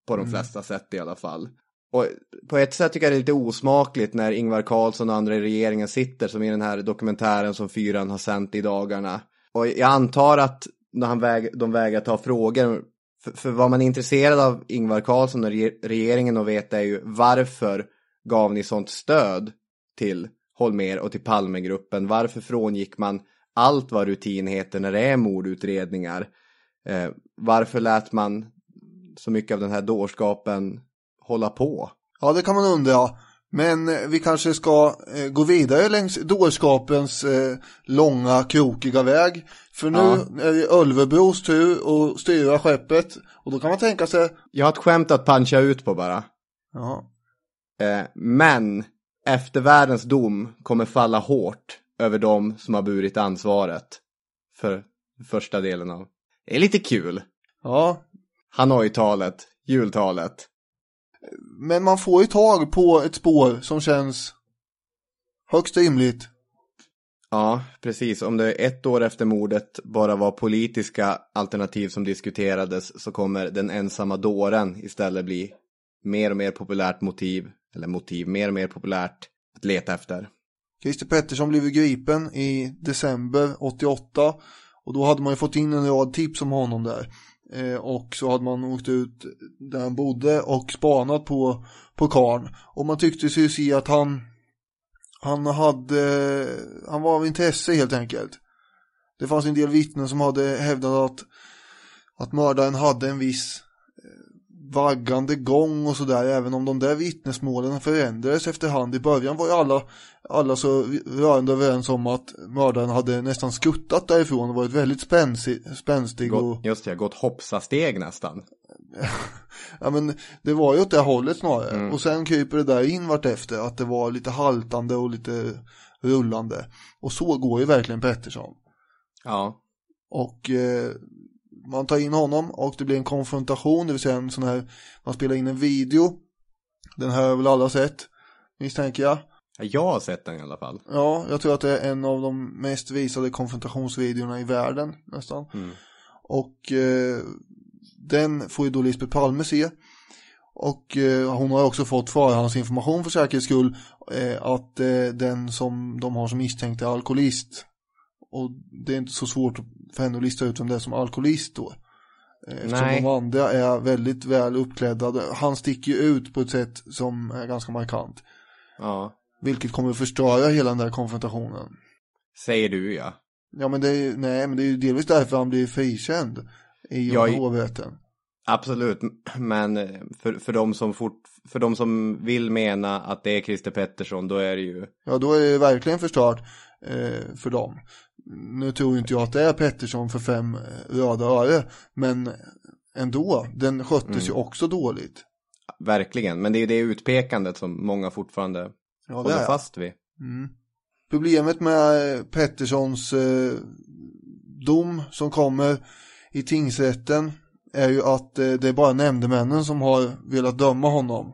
på de
Mm.
flesta sätt i alla fall. Och på ett sätt tycker jag det är lite osmakligt när Ingvar Carlsson och andra i regeringen sitter som i den här dokumentären som Fyran har sänt i dagarna. Och jag antar att när han väg, de vägrar ta frågor, för, för vad man är intresserad av Ingvar Carlsson och regeringen att veta är ju varför gav ni sånt stöd till Holmer och till Palmegruppen? Varför frångick man allt vad rutin heter när det är mordutredningar? Eh, varför lät man så mycket av den här dårskapen hålla på?
Ja, det kan man undra. Men eh, vi kanske ska eh, gå vidare längs dårskapens eh, långa krokiga väg. För nu
Ja.
är det Ölvebros tur att styra skeppet. Och då kan man tänka sig...
Jag har ett skämt att puncha ut på bara.
Ja.
Men eftervärldens dom kommer falla hårt över dem som har burit ansvaret för första delen av. Det är lite kul.
Ja,
Hanoi-talet, jultalet.
Men man får ju tag på ett spår som känns högst rimligt.
Ja, precis. Om det är ett år efter mordet bara var politiska alternativ som diskuterades så kommer den ensamma dåren istället bli mer och mer populärt motiv, eller motiv, mer och mer populärt att leta efter.
Christer Pettersson blev gripen i december 88 och då hade man ju fått in en rad tips om honom där. Eh, och så hade man åkt ut där han bodde och spanat på, på karn. Och man tyckte sig se att han, han hade, han var av intresse helt enkelt. Det fanns en del vittnen som hade hävdat att, att mördaren hade en viss eh, vaggande gång och sådär även om de där vittnesmålen förändrades efterhand. I början var ju alla, alla så rörande överens om att mördaren hade nästan skuttat därifrån och varit väldigt spänsig, spänstig och
just det, gått hoppsasteg nästan. [LAUGHS]
ja men det var ju åt det hållet snarare
Mm.
och sen kryper det där in vart efter att det var lite haltande och lite rullande och så går ju verkligen Pettersson
Ja.
och eh, man tar in honom och det blir en konfrontation, det vill säga en sån här, man spelar in en video. Den här har väl alla sett, misstänker jag.
Jag har sett den i alla fall.
Ja, jag tror att det är en av de mest visade konfrontationsvideorna i världen nästan.
Mm.
Och eh, den får ju då Lisbeth Palme se. Och eh, hon har också fått förhandsinformation för säkerhets skull eh, att eh, den som de har som misstänkt är alkoholist. Och det är inte så svårt för henne att lista ut vem det är som alkoholist då. Eh, Eftersom
Nej.
de andra är väldigt väl uppklädda. Han sticker ju ut på ett sätt som är ganska markant.
Ja.
Vilket kommer att förstöra hela den där konfrontationen.
Säger du ja.
Ja men det är ju, nej men det är ju delvis därför han blir frikänd i
Jag-
hovrätten.
Absolut, men eh, för, för, de som fort, för de som vill mena att det är Christer Pettersson, då är det ju...
Ja då är det verkligen förstört eh, för dem. Nu tror inte jag att det är Pettersson för fem eh, röda öre. Men ändå, den sköttes
Mm.
ju också dåligt.
Verkligen, men det är det utpekandet som många fortfarande
Ja, det
håller
är.
fast vid.
Mm. Problemet med eh, Petterssons eh, dom som kommer i tingsrätten är ju att eh, det är bara nämndemännen som har velat döma honom.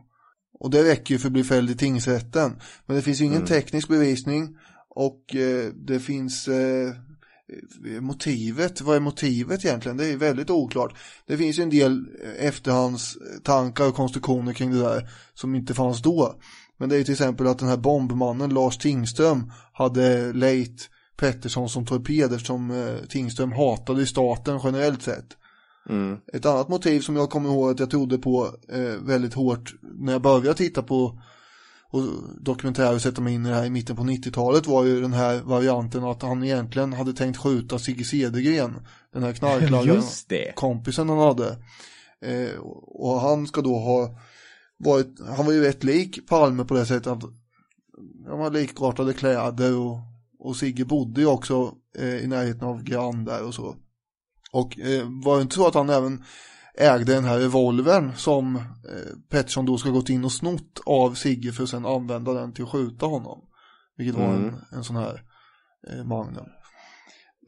Och det räcker ju för att bli fälld i tingsrätten. Men det finns ju ingen
Mm.
teknisk bevisning och eh, det finns eh, motivet. Vad är motivet egentligen? Det är väldigt oklart. Det finns ju en del eh, efterhandstankar och konstruktioner kring det där som inte fanns då. Men det är ju till exempel att den här bombmannen Lars Tingström hade lejt Pettersson som torped eftersom eh, Tingström hatade staten generellt sett.
Mm.
Ett annat motiv som jag kommer ihåg att jag trodde på eh, väldigt hårt när jag började titta på och dokumentärer och sätta mig in i det här i mitten på 90-talet var ju den här varianten att han egentligen hade tänkt skjuta Sigge Cedergren, den här [LAUGHS]
det.
kompisen han hade. Eh, och han ska då ha varit, han var ju rätt lik Palme på det sättet att de har likartade kläder och, och Sigge bodde ju också eh, i närheten av Grand där och så. Och eh, var det inte så att han även ägde den här revolvern som eh, Pettersson då ska gått in och snott av Sigge för att sedan använda den till att skjuta honom. Vilket var
Mm.
en, en sån här eh, Magnum.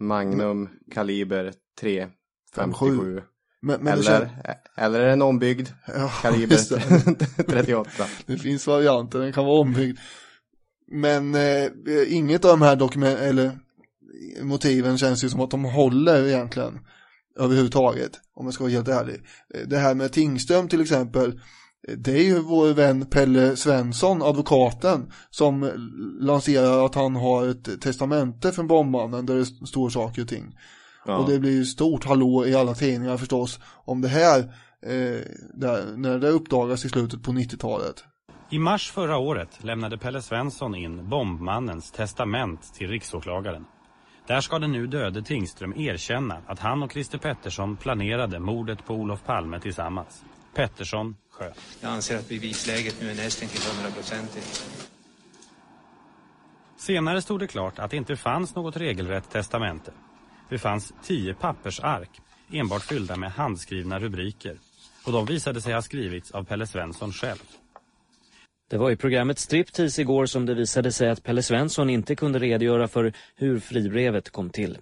Magnum kaliber 3
57.
57.
Men, men
eller,
kän-
eller en ombyggd
Ja,
kaliber
just det. [LAUGHS]
38?
Det finns varianter, den kan vara ombyggd. Men eh, inget av de här dokument eller motiven känns ju som att de håller egentligen överhuvudtaget. Om jag ska vara helt ärlig. Eh, Det här med Tingström till exempel. Det är ju vår vän Pelle Svensson, advokaten, som lanserar att han har ett testamente från bombmannen där det står saker och ting.
Ja.
Och det blir ju stort hallå i alla tidningar förstås om det här, eh, där, när det uppdagas i slutet på 90-talet.
I mars förra året lämnade Pelle Svensson in bombmannens testament till riksåklagaren. Där ska den nu döde Tingström erkänna att han och Christer Pettersson planerade mordet på Olof Palme tillsammans. Pettersson sköt.
Jag anser att bevisläget nu är nästan till 100-procentigt.
Senare stod det klart att det inte fanns något regelrätt testamente. Det fanns tio pappersark, enbart fyllda med handskrivna rubriker. Och de visade sig ha skrivits av Pelle Svensson själv.
Det var i programmet Striptease igår som det visade sig att Pelle Svensson inte kunde redogöra för hur fribrevet kom till.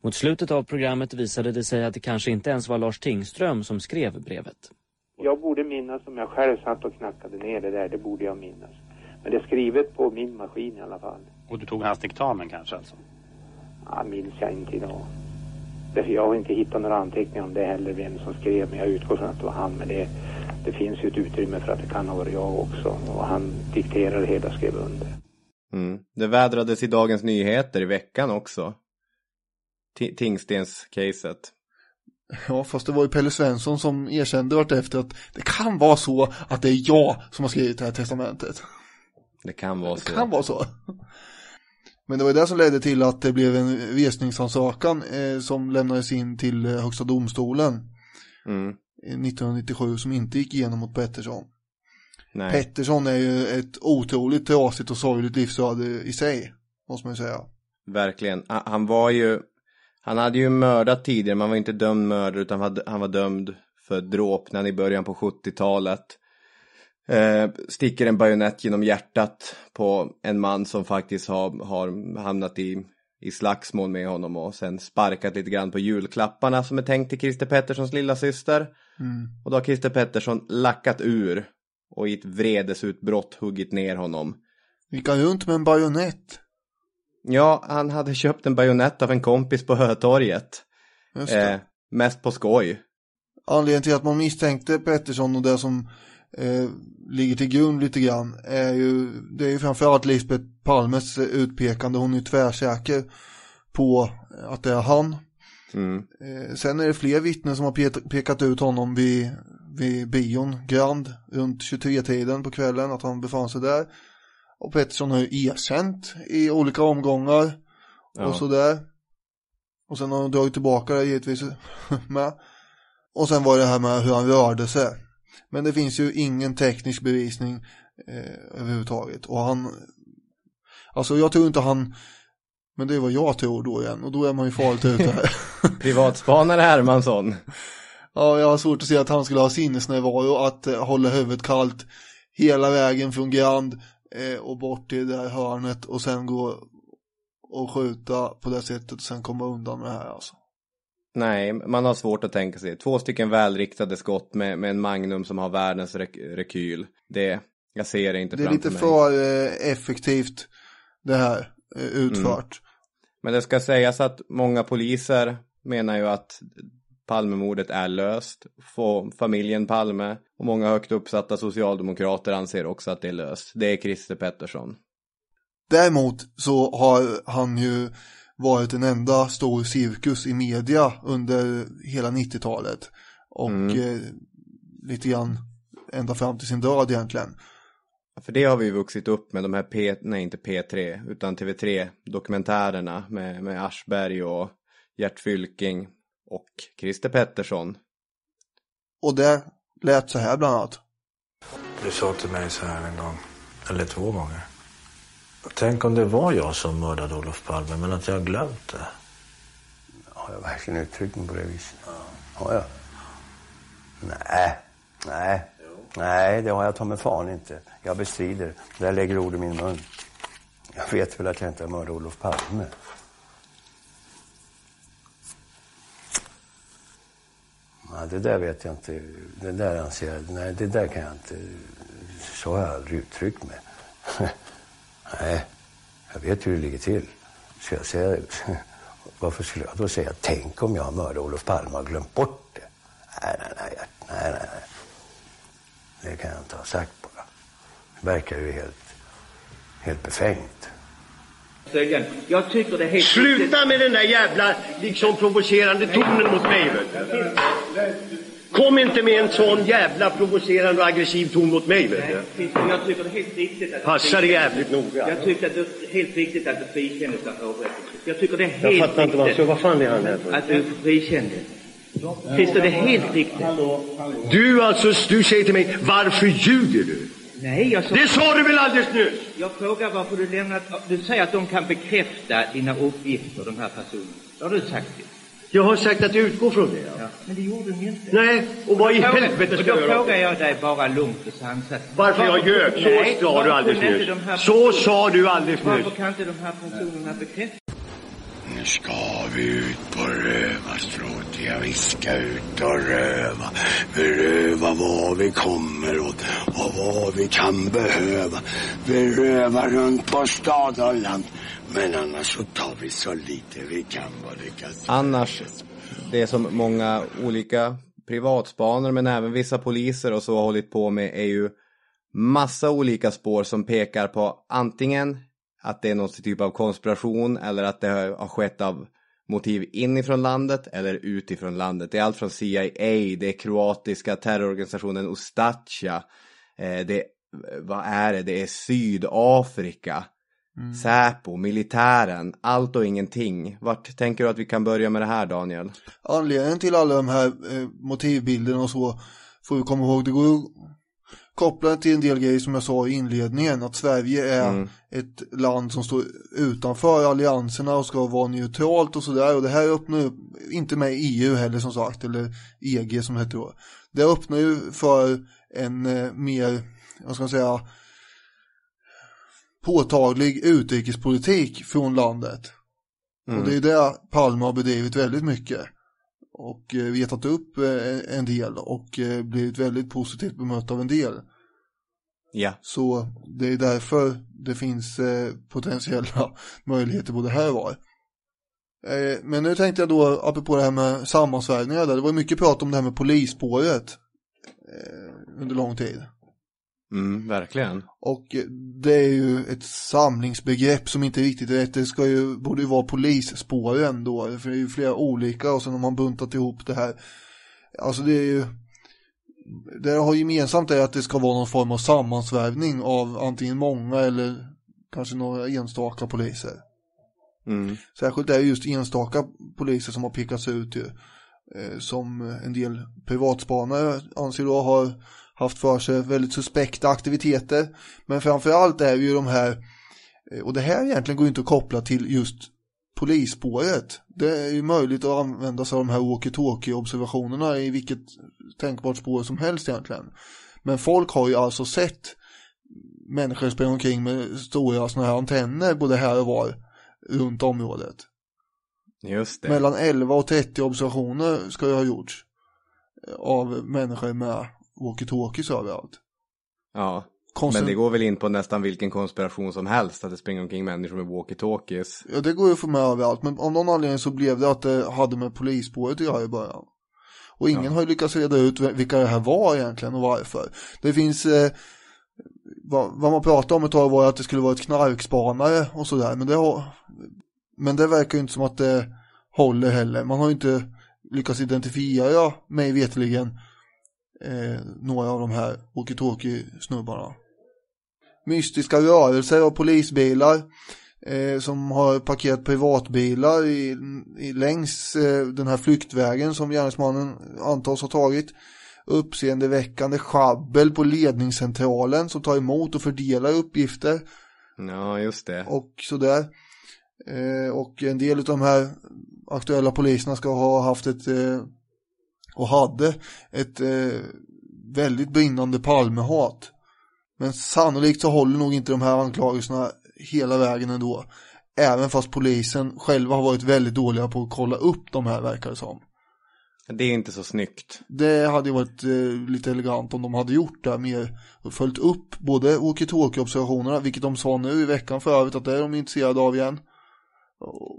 Mot slutet av programmet visade det sig att det kanske inte ens var Lars Tingström som skrev brevet.
Jag borde minnas om jag själv satt och knackade ner det där, det borde jag minnas. Men det är skrivet på min maskin i alla fall.
Och du tog hans diktamen kanske alltså?
Ja, minns jag inte idag. Därför jag har inte hittat några anteckningar om det heller, vem som skrev. Men jag utgår från att det var han. Men det, det finns ju ett utrymme för att det kan ha varit jag också. Och han dikterade hela och skrev under.
Mm. Det vädrades i Dagens Nyheter i veckan också. Ti- Tingstens-caset.
Ja, fast det var ju Pelle Svensson som erkände vartefter att det kan vara så att det är jag som har skrivit det här testamentet.
Det kan vara
Det
så.
kan vara så. Men det var det som ledde till att det blev en resningsansökan eh, som lämnades in till eh, Högsta domstolen
Mm.
eh, 1997 som inte gick igenom mot Pettersson.
Nej.
Pettersson är ju ett otroligt trasigt och sorgligt livsöde i sig, måste man ju säga.
Verkligen. Han var ju, han hade ju mördat tidigare, man var inte dömd mördare utan han var- dömd för dråpnad i början på 70-talet. Eh, sticker en bajonett genom hjärtat på en man som faktiskt har, har hamnat i, i slagsmål med honom och sen sparkat lite grann på julklapparna som är tänkt till Christer Petterssons lilla syster.
Mm.
Och då har Christer Pettersson lackat ur och i ett vredesutbrott huggit ner honom.
Gick han runt med en bajonett?
Ja, han hade köpt en bajonett av en kompis på Hötorget. Eh, mest på skoj.
Anledningen till att man misstänkte Pettersson och det som eh, ligger till grund lite grann är ju, det är ju framförallt Lisbeth Palmes utpekande, hon är tvärsäker på att det är han.
Mm.
Eh, sen är det fler vittnen som har pekat ut honom vid, vid bion Grand runt 23-tiden på kvällen, att han befann sig där. Och Pettersson har ju erkänt i olika omgångar
Ja.
och sådär. Och sen har han dragit tillbaka det givetvis [LAUGHS] med. Och sen var det här med hur han rörde sig. Men det finns ju ingen teknisk bevisning eh, överhuvudtaget. Och han, alltså jag tror inte han, men det är vad jag tror då igen. Och då är man ju farligt ute här. [LAUGHS]
Privatspanare Hermansson.
Ja, jag har svårt att se att han skulle ha sinnesnärvaro att eh, hålla huvudet kallt hela vägen från Grand eh, och bort till det här hörnet och sen gå och skjuta på det sättet och sen komma undan med det här alltså.
Nej, man har svårt att tänka sig. Två stycken välriktade skott med, med en Magnum som har världens rek rekyl. Det, jag ser det inte
Det är lite
mig.
för eh, effektivt det här eh, utfört.
Men det ska sägas att många poliser menar ju att Palmemordet är löst. Få- Familjen Palme och många högt uppsatta socialdemokrater anser också att det är löst. Det är Christer Pettersson.
Däremot så har han ju varit en enda stor cirkus i media under hela 90-talet. Och
Mm.
eh, lite grann ända fram till sin död egentligen.
För det har vi ju vuxit upp med de här P, nej inte P3 utan TV3 dokumentärerna med, med Aschberg och Gert Fylking och Christer Pettersson.
Och det lät så här bland annat.
Du sa till mig så här en gång, eller två gånger. Tänk om det var jag som mördade Olof Palme, men att jag har glömt det.
Har jag verkligen uttryckt mig på det viset? Har jag? Nej, nej. Nej, det har jag ta mig fan inte. Jag bestrider. Där lägger ord i min mun. Jag vet väl att jag inte har mördat Olof Palme. Nej, det där vet jag inte. Det där anser jag... Nej, det där kan jag inte... Så har jag aldrig uttryckt mig. [LAUGHS] Nej, jag vet hur det ligger till. Ska jag säga [LAUGHS] Varför skulle jag då säga tänk om jag mördat Olof Palme och glömt bort det? Nej, nej, nej. nej, nej, nej. Det kan jag inte ha sagt bara. Det verkar ju helt, helt befängt.
Jag tycker det är helt
Sluta med den där jävla liksom provocerande tonen mot mig. Kom inte med en sån jävla provocerande och aggressiv ton mot mig. Vet du.
Jag tycker det är helt riktigt att...
Passa dig jävligt noga.
Jag tycker att det är helt riktigt att du frikändes av hovrätten. Jag tycker det är
Jag
helt
fattar inte vad, så vad fan är han här för?
Att du frikändes. Christer, det är helt riktigt.
Du alltså, du säger till mig, varför ljuger du?
Nej, jag sa...
Det sa du väl alldeles nyss?
Jag frågar varför du lämnat... Du säger att de kan bekräfta dina uppgifter, de här personerna. Det har du sagt ju.
Jag har sagt att jag utgår från det.
Ja, men det gjorde ni inte.
Nej, och vad i
Då
helvete ska jag
Då
göra?
frågar jag dig bara lugnt och sansat.
Varför jag ljög? Så sa du
varför
alldeles nyss.
inte de här
Så sa du alldeles
Varför
nyss.
kan inte de här personerna bekräfta?
Nu ska vi ut på rövarstråt. Ja, vi ska ut och röva. Beröva vad vi kommer åt och vad vi kan behöva. Vi rövar runt på stad och land. Men annars så tar vi så lite vi kan vad det kan.
Annars, det som många olika privatspanare men även vissa poliser och så har hållit på med är ju massa olika spår som pekar på antingen att det är någon typ av konspiration eller att det har skett av motiv inifrån landet eller utifrån landet. Det är allt från CIA, det är kroatiska terrororganisationen Ustacha, eh, det vad är det, det är Sydafrika,
Mm.
Säpo, militären, allt och ingenting. Vart tänker du att vi kan börja med det här Daniel?
Anledningen till alla de här eh, motivbilderna och så får vi komma ihåg, det går ju kopplat till en del grejer som jag sa i inledningen, att Sverige är
Mm.
ett land som står utanför allianserna och ska vara neutralt och sådär och det här öppnar upp, inte med EU heller som sagt, eller EG som det heter då. Det öppnar ju för en eh, mer, vad ska man säga, påtaglig utrikespolitik från landet.
Mm.
Och det är det Palme har bedrivit väldigt mycket. Och eh, vetat upp eh, en del och eh, blivit väldigt positivt bemött av en del.
Ja.
Så det är därför det finns potentiella [LAUGHS] möjligheter både här och var. Men nu tänkte jag då, apropå det här med sammansvärjningar det var mycket prat om det här med polisspåret under lång tid.
Mm, verkligen.
Och det är ju ett samlingsbegrepp som inte är riktigt rätt. Det ska ju, borde ju vara polisspåren då, för det är ju flera olika och sen har man buntat ihop det här. Alltså det är ju, det har gemensamt är att det ska vara någon form av sammansvärvning av antingen många eller kanske några enstaka poliser.
Mm.
Särskilt är det just enstaka poliser som har pekats ut ju, eh, som en del privatspanare anser då har haft för sig väldigt suspekta aktiviteter. Men framförallt är det ju de här, eh, och det här egentligen går inte att koppla till just polisspåret. Det är ju möjligt att använda sig av de här walkie-talkie-observationerna i vilket tänkbart spår som helst egentligen. Men folk har ju alltså sett människor springa omkring med stora sådana här antenner både här och var runt området.
Just det.
Mellan 11 och 30 observationer ska ju ha gjorts av människor med walkie-talkies överallt.
Ja.
Konstigt-
Men det går väl in på nästan vilken konspiration som helst att det springer omkring människor med walkie-talkies.
Ja, det går ju för mig överallt, men av någon anledning så blev det att det hade med polisspåret att göra i början. Och ingen har ju lyckats reda ut vilka det här var egentligen och varför. Det finns, eh, vad, vad man pratade om ett tag var att det skulle vara ett knarkspanare och sådär, men det har, men det verkar ju inte som att det håller heller. Man har ju inte lyckats identifiera, mig veteligen eh, några av de här walkie-talkie-snubbarna. Mystiska rörelser av polisbilar eh, som har parkerat privatbilar i, i, längs eh, den här flyktvägen som gärningsmannen antas ha tagit. Uppseendeväckande schabbel på ledningscentralen som tar emot och fördelar uppgifter
Ja, just det.
och sådär. Eh, och en del av de här aktuella poliserna ska ha haft ett eh, och hade ett eh, väldigt brinnande Palmehat. Men sannolikt så håller nog inte de här anklagelserna hela vägen ändå. Även fast polisen själva har varit väldigt dåliga på att kolla upp de här verkar det som.
Det är inte så snyggt.
Det hade ju varit eh, lite elegant om de hade gjort det mer och följt upp både walkie-talkie-observationerna, vilket de sa nu i veckan för övrigt att det är de intresserade av igen.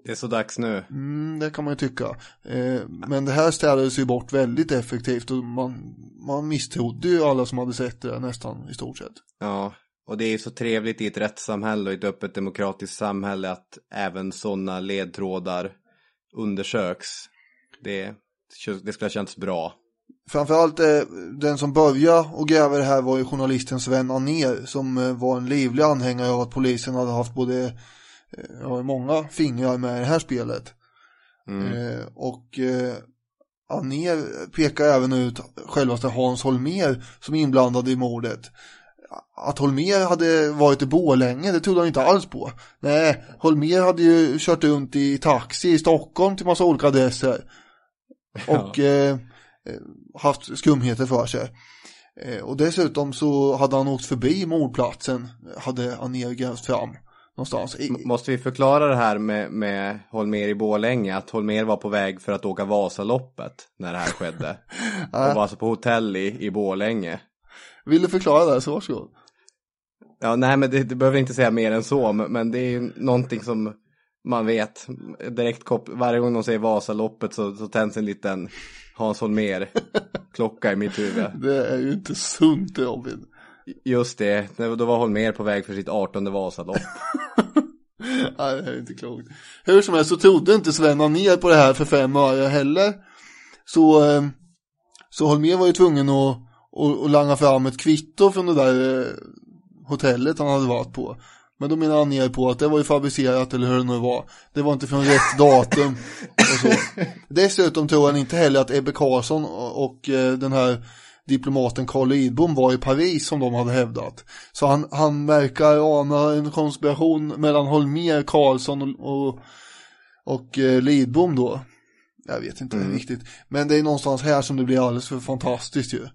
Det är så dags nu.
Mm, det kan man ju tycka. Eh, men det här städades ju bort väldigt effektivt och man, man misstrodde ju alla som hade sett det nästan i stort sett.
Ja, och det är så trevligt i ett rättssamhälle och ett öppet demokratiskt samhälle att även sådana ledtrådar undersöks. Det, det skulle ha känts bra.
Framförallt eh, den som började och gräva det här var ju journalisten Sven Anér som eh, var en livlig anhängare av att polisen hade haft både eh, ja, många fingrar med det här spelet.
Mm.
Eh, och eh, Anér pekar även ut självaste Hans Holmer som är inblandad i mordet. Att Holmer hade varit i Borlänge, det trodde han inte alls på. Nej, Holmer hade ju kört runt i taxi i Stockholm till massa olika adresser. Och eh, haft skumheter för sig. Eh, och dessutom så hade han åkt förbi mordplatsen, hade Anér grävt fram någonstans. I,
Måste vi förklara det här med, med Holmer i Borlänge? Att Holmer var på väg för att åka Vasaloppet när det här skedde. [LAUGHS] och var alltså på hotell i, i Borlänge.
Vill du förklara det så varsågod.
Ja, nej men det, det behöver inte säga mer än så, men, men det är ju någonting som man vet direkt kop- varje gång de säger Vasaloppet så, så tänds en liten Hans Holmér klocka i mitt huvud. [LAUGHS]
Det är ju inte sunt Robin.
Just det, då var Holmér på väg för sitt 18 Vasalopp. [LAUGHS] [LAUGHS]
Nej, det är inte klokt. Hur som helst så trodde inte Sven ner på det här för fem öre heller. Så, eh, så Holmér var ju tvungen att, att, att langa fram ett kvitto från det där eh, hotellet han hade varit på. Men då menar han ner på att det var ju fabricerat eller hur det nu var. Det var inte från rätt [LAUGHS] datum och så. Dessutom tror han inte heller att Ebbe Carlsson och eh, den här diplomaten Carl Lidbom var i Paris som de hade hävdat. Så han, han verkar ana en konspiration mellan Holmér, Karlsson och, och, och eh, Lidbom då. Jag vet inte
Mm.
riktigt. Men det är någonstans här som det blir alldeles för fantastiskt ju.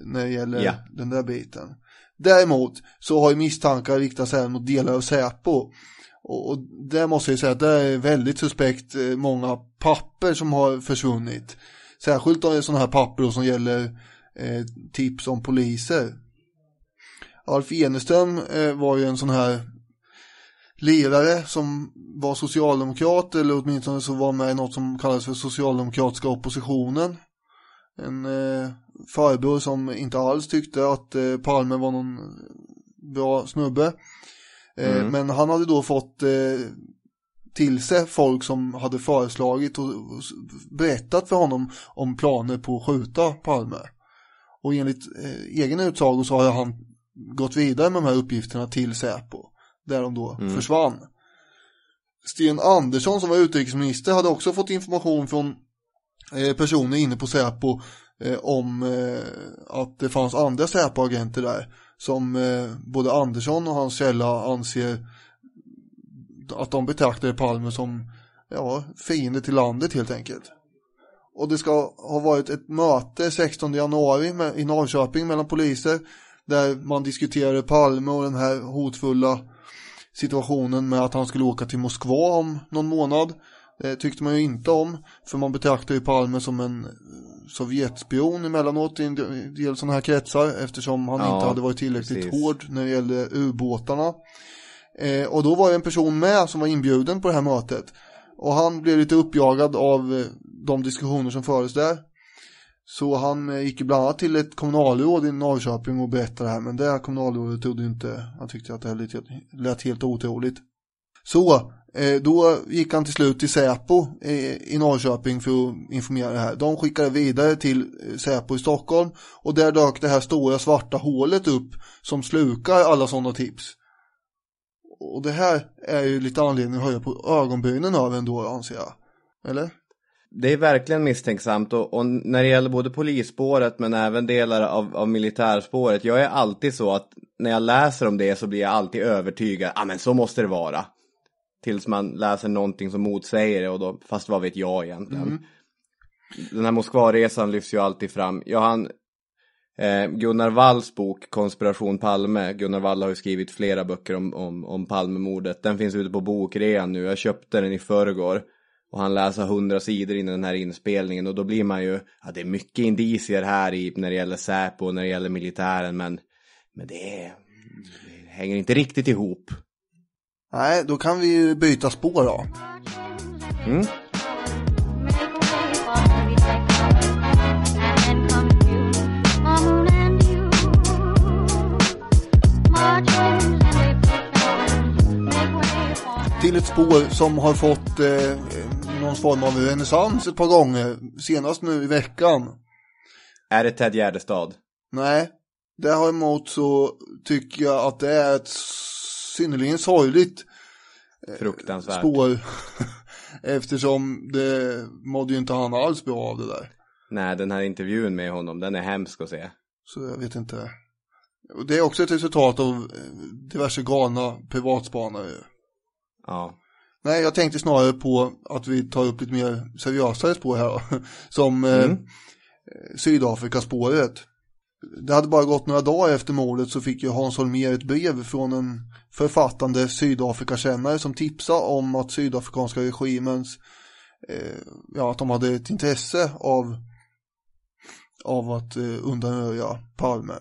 När det gäller
Ja.
den där biten. Däremot så har ju misstankar riktats även mot delar av Säpo. Och, och där måste jag säga att det är väldigt suspekt eh, många papper som har försvunnit. Särskilt sådana här papper då som gäller eh, tips om poliser. Alf Eneström eh, var ju en sån här ledare som var socialdemokrat eller åtminstone så var med i något som kallas för socialdemokratiska oppositionen. En eh, farbror som inte alls tyckte att eh, Palme var någon bra snubbe. Eh,
Mm.
Men han hade då fått eh, till sig folk som hade föreslagit och, berättat för honom om planer på att skjuta Palme. Och enligt eh, egen utsago så har han gått vidare med de här uppgifterna till Säpo. Där de då
Mm.
försvann. Sten Andersson som var utrikesminister hade också fått information från eh, personer inne på Säpo eh, om eh, att det fanns andra Säpo-agenter där som eh, både Andersson och hans källa anser att de betraktade Palme som ja, fiende till landet helt enkelt. Och det ska ha varit ett möte 16 januari med, i Norrköping mellan poliser där man diskuterade Palme och den här hotfulla situationen med att han skulle åka till Moskva om någon månad. Det tyckte man ju inte om, för man betraktar ju Palme som en Sovjetspion emellanåt i en del sådana här kretsar eftersom han
Ja,
inte hade varit tillräckligt
precis.
hård när det gällde ubåtarna. Eh, och då var det en person med som var inbjuden på det här mötet. Och han blev lite uppjagad av eh, de diskussioner som fördes där. Så han eh, gick bland annat till ett kommunalråd i Norrköping och berättade det här. Men det här kommunalrådet trodde inte, han tyckte att det här lät, lät helt otroligt. Så, eh, då gick han till slut till Säpo i Norrköping för att informera det här. De skickade vidare till Säpo i Stockholm och där dök det här stora svarta hålet upp som slukar alla sådana tips. Och det här är ju lite anledning att höja på ögonbrynen över ändå anser jag. Eller?
Det är verkligen misstänksamt och, och när det gäller både polisspåret men även delar av, av militärspåret. Jag är alltid så att när jag läser om det så blir jag alltid övertygad. Ja ah, men så måste det vara. Tills man läser någonting som motsäger det och då, fast vad vet jag egentligen.
Mm.
Den här Moskvaresan lyfts ju alltid fram. Jag han, eh, Gunnar Walls bok Konspiration Palme. Gunnar Wall har ju skrivit flera böcker om, om, om Palmemordet. Den finns ute på bokrean nu. Jag köpte den i förrgår. Och han läser hundra sidor innan den här inspelningen och då blir man ju, ja det är mycket indicier här i när det gäller Säpo och när det gäller militären men, men det, är, det hänger inte riktigt ihop.
Nej, då kan vi ju byta spår då.
Mm.
Spår som har fått eh, någon form av renässans ett par gånger. Senast nu i veckan.
Är det Ted Gärdestad?
Nej, däremot så tycker jag att det är ett synnerligen sorgligt eh,
Fruktansvärt.
spår. [LAUGHS] Eftersom det mådde ju inte han alls bra av det där.
Nej, den här intervjun med honom, den är hemsk att se.
Så jag vet inte. Och det är också ett resultat av eh, diverse galna privatspanare.
Ja.
Nej, jag tänkte snarare på att vi tar upp lite mer seriösare spår här. [LAUGHS] Som eh,
Mm.
Sydafrikaspåret. Det hade bara gått några dagar efter mordet så fick ju Hans Holmér ett brev från en författande Sydafrikakännare som tipsade om att sydafrikanska regimens, eh, ja att de hade ett intresse av, av att eh, undanröja Palme.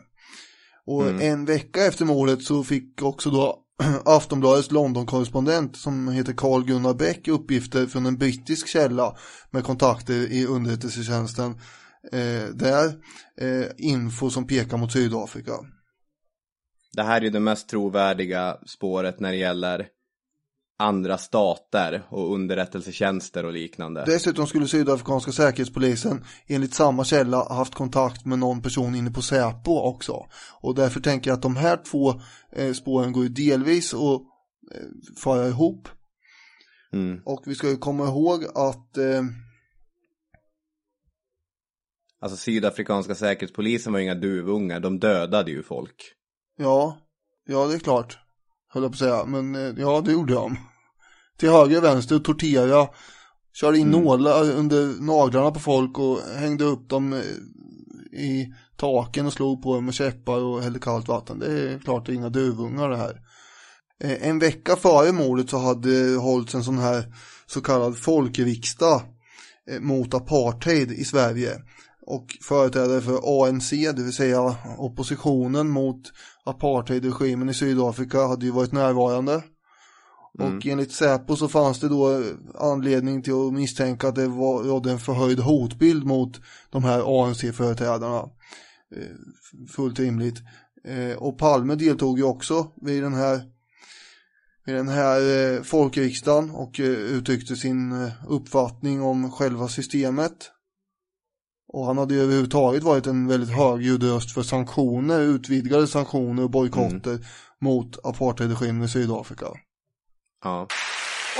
Och
Mm.
en vecka efter mordet så fick också då [CLEARS THROAT] Aftonbladets London-korrespondent som heter Carl Gunnar Bäck uppgifter från en brittisk källa med kontakter i underrättelsetjänsten eh, där eh, info som pekar mot Sydafrika.
Det här är ju det mest trovärdiga spåret när det gäller andra stater och underrättelsetjänster och liknande.
Dessutom skulle sydafrikanska säkerhetspolisen enligt samma källa haft kontakt med någon person inne på Säpo också. Och därför tänker jag att de här två eh, spåren går ju delvis att eh, föra ihop.
Mm.
Och vi ska ju komma ihåg att eh,
Alltså sydafrikanska säkerhetspolisen var ju inga duvungar, de dödade ju folk.
Ja, ja det är klart. Höll jag på att säga, men eh, ja det gjorde de. [LAUGHS] Till höger och vänster, tortera, körde in nålar under naglarna på folk och hängde upp dem eh, i taken och slog på dem med käppar och hällde kallt vatten. Det är klart det är inga duvungar det här. Eh, En vecka före mordet så hade hållits en sån här så kallad folkriksdag mot apartheid i Sverige. Och företrädare för ANC, det vill säga oppositionen mot apartheidregimen i Sydafrika hade ju varit närvarande. Och enligt Säpo så fanns det då anledning till att misstänka att det var, rådde en förhöjd hotbild mot de här ANC-företrädarna. Eh, Fullt rimligt. Eh, Och Palme deltog ju också vid den här vid den här eh, folkriksdagen och uttryckte sin uppfattning om själva systemet. Och han hade ju överhuvudtaget varit en väldigt högljudd röst för sanktioner, utvidgade sanktioner och bojkotter mm. mot apartheidregimen i Sydafrika.
Ja.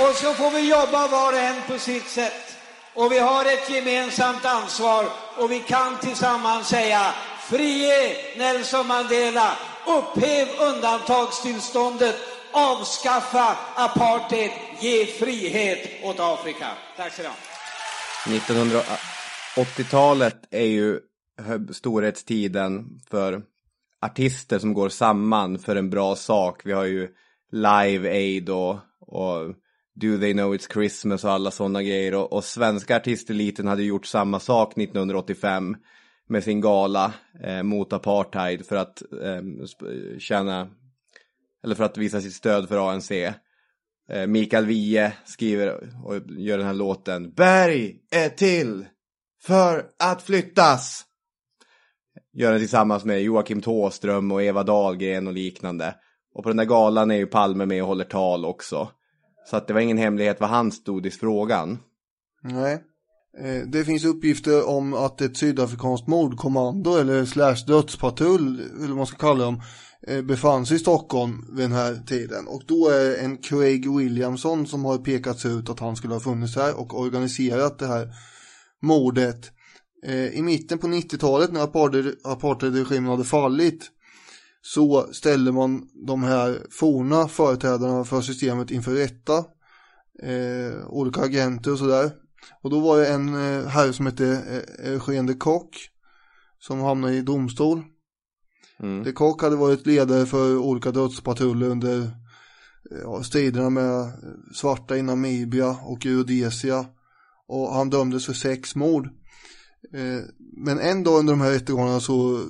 Och så får vi jobba var och en på sitt sätt. Och vi har ett gemensamt ansvar och vi kan tillsammans säga frige Nelson Mandela, upphäv undantagstillståndet, avskaffa apartheid, ge frihet åt Afrika. Tack så du
ha. 1900... 80-talet är ju storhetstiden för artister som går samman för en bra sak. Vi har ju Live Aid och, och Do They Know It's Christmas och alla sådana grejer. Och, och svenska artisteliten hade gjort samma sak 1985 med sin gala eh, mot apartheid för att eh, tjäna eller för att visa sitt stöd för ANC. Eh, Mikael Wiehe skriver och gör den här låten Berg är till! För att flyttas. Gör den tillsammans med Joakim Tåström och Eva Dahlgren och liknande. Och på den där galan är ju Palme med och håller tal också. Så att det var ingen hemlighet vad han stod i frågan.
Nej. Eh, det finns uppgifter om att ett sydafrikanskt mordkommando eller slash dödspatrull, eller vad man ska kalla dem, eh, befann sig i Stockholm vid den här tiden. Och då är det en Craig Williamson som har pekats ut att han skulle ha funnits här och organiserat det här mordet. Eh, I mitten på 90-talet när apartheid- apartheidregimen hade fallit så ställde man de här forna företrädarna för systemet inför rätta. Eh, olika agenter och sådär. Och då var det en eh, herre som hette eh, Eugene de Kock som hamnade i domstol.
Mm.
De Kock hade varit ledare för olika dödspatruller under eh, ja, striderna med svarta i Namibia och Rhodesia. Och han dömdes för sex mord. Eh, men en dag under de här rättegångarna så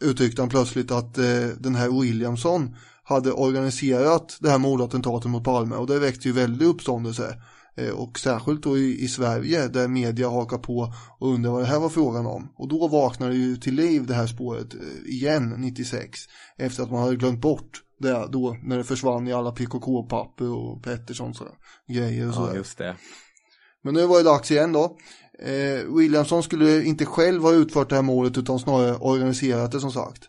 uttryckte han plötsligt att eh, den här Williamson hade organiserat det här mordattentatet mot Palme och det väckte ju väldig uppståndelse. Eh, och särskilt då i, i Sverige där media hakar på och undrar vad det här var frågan om. Och då vaknar det ju till liv det här spåret igen 96 efter att man hade glömt bort det då när det försvann i alla PKK-papper och Petterssons grejer och
Ja,
sådär.
just det.
Men nu var det dags igen då. Eh, Williamson skulle inte själv ha utfört det här målet utan snarare organiserat det som sagt.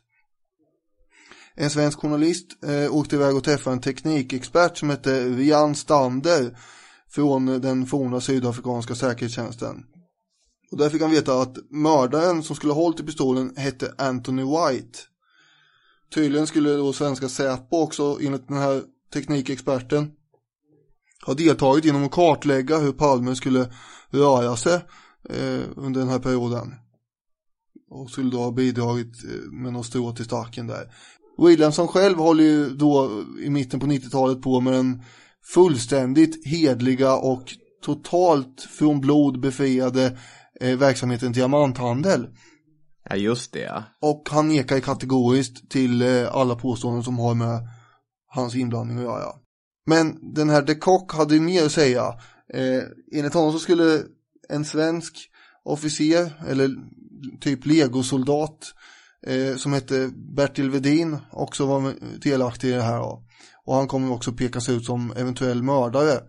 En svensk journalist eh, åkte iväg och träffade en teknikexpert som hette Rian Stander från den forna sydafrikanska säkerhetstjänsten. Och där fick han veta att mördaren som skulle ha hållit i pistolen hette Anthony White. Tydligen skulle då svenska Säpo också enligt den här teknikexperten ha deltagit genom att kartlägga hur Palme skulle röra sig eh, under den här perioden. Och skulle då ha bidragit eh, med något strå till stacken där. Williamson själv håller ju då i mitten på 90-talet på med den fullständigt hedliga och totalt från blod befriade eh, verksamheten diamanthandel.
Ja, just det ja.
Och han nekar kategoriskt till eh, alla påståenden som har med hans inblandning att göra. Men den här de Kock hade ju mer att säga. Eh, enligt honom så skulle en svensk officer, eller typ legosoldat, eh, som hette Bertil Vedin, också vara delaktig i det här. Då. Och han kommer också pekas ut som eventuell mördare.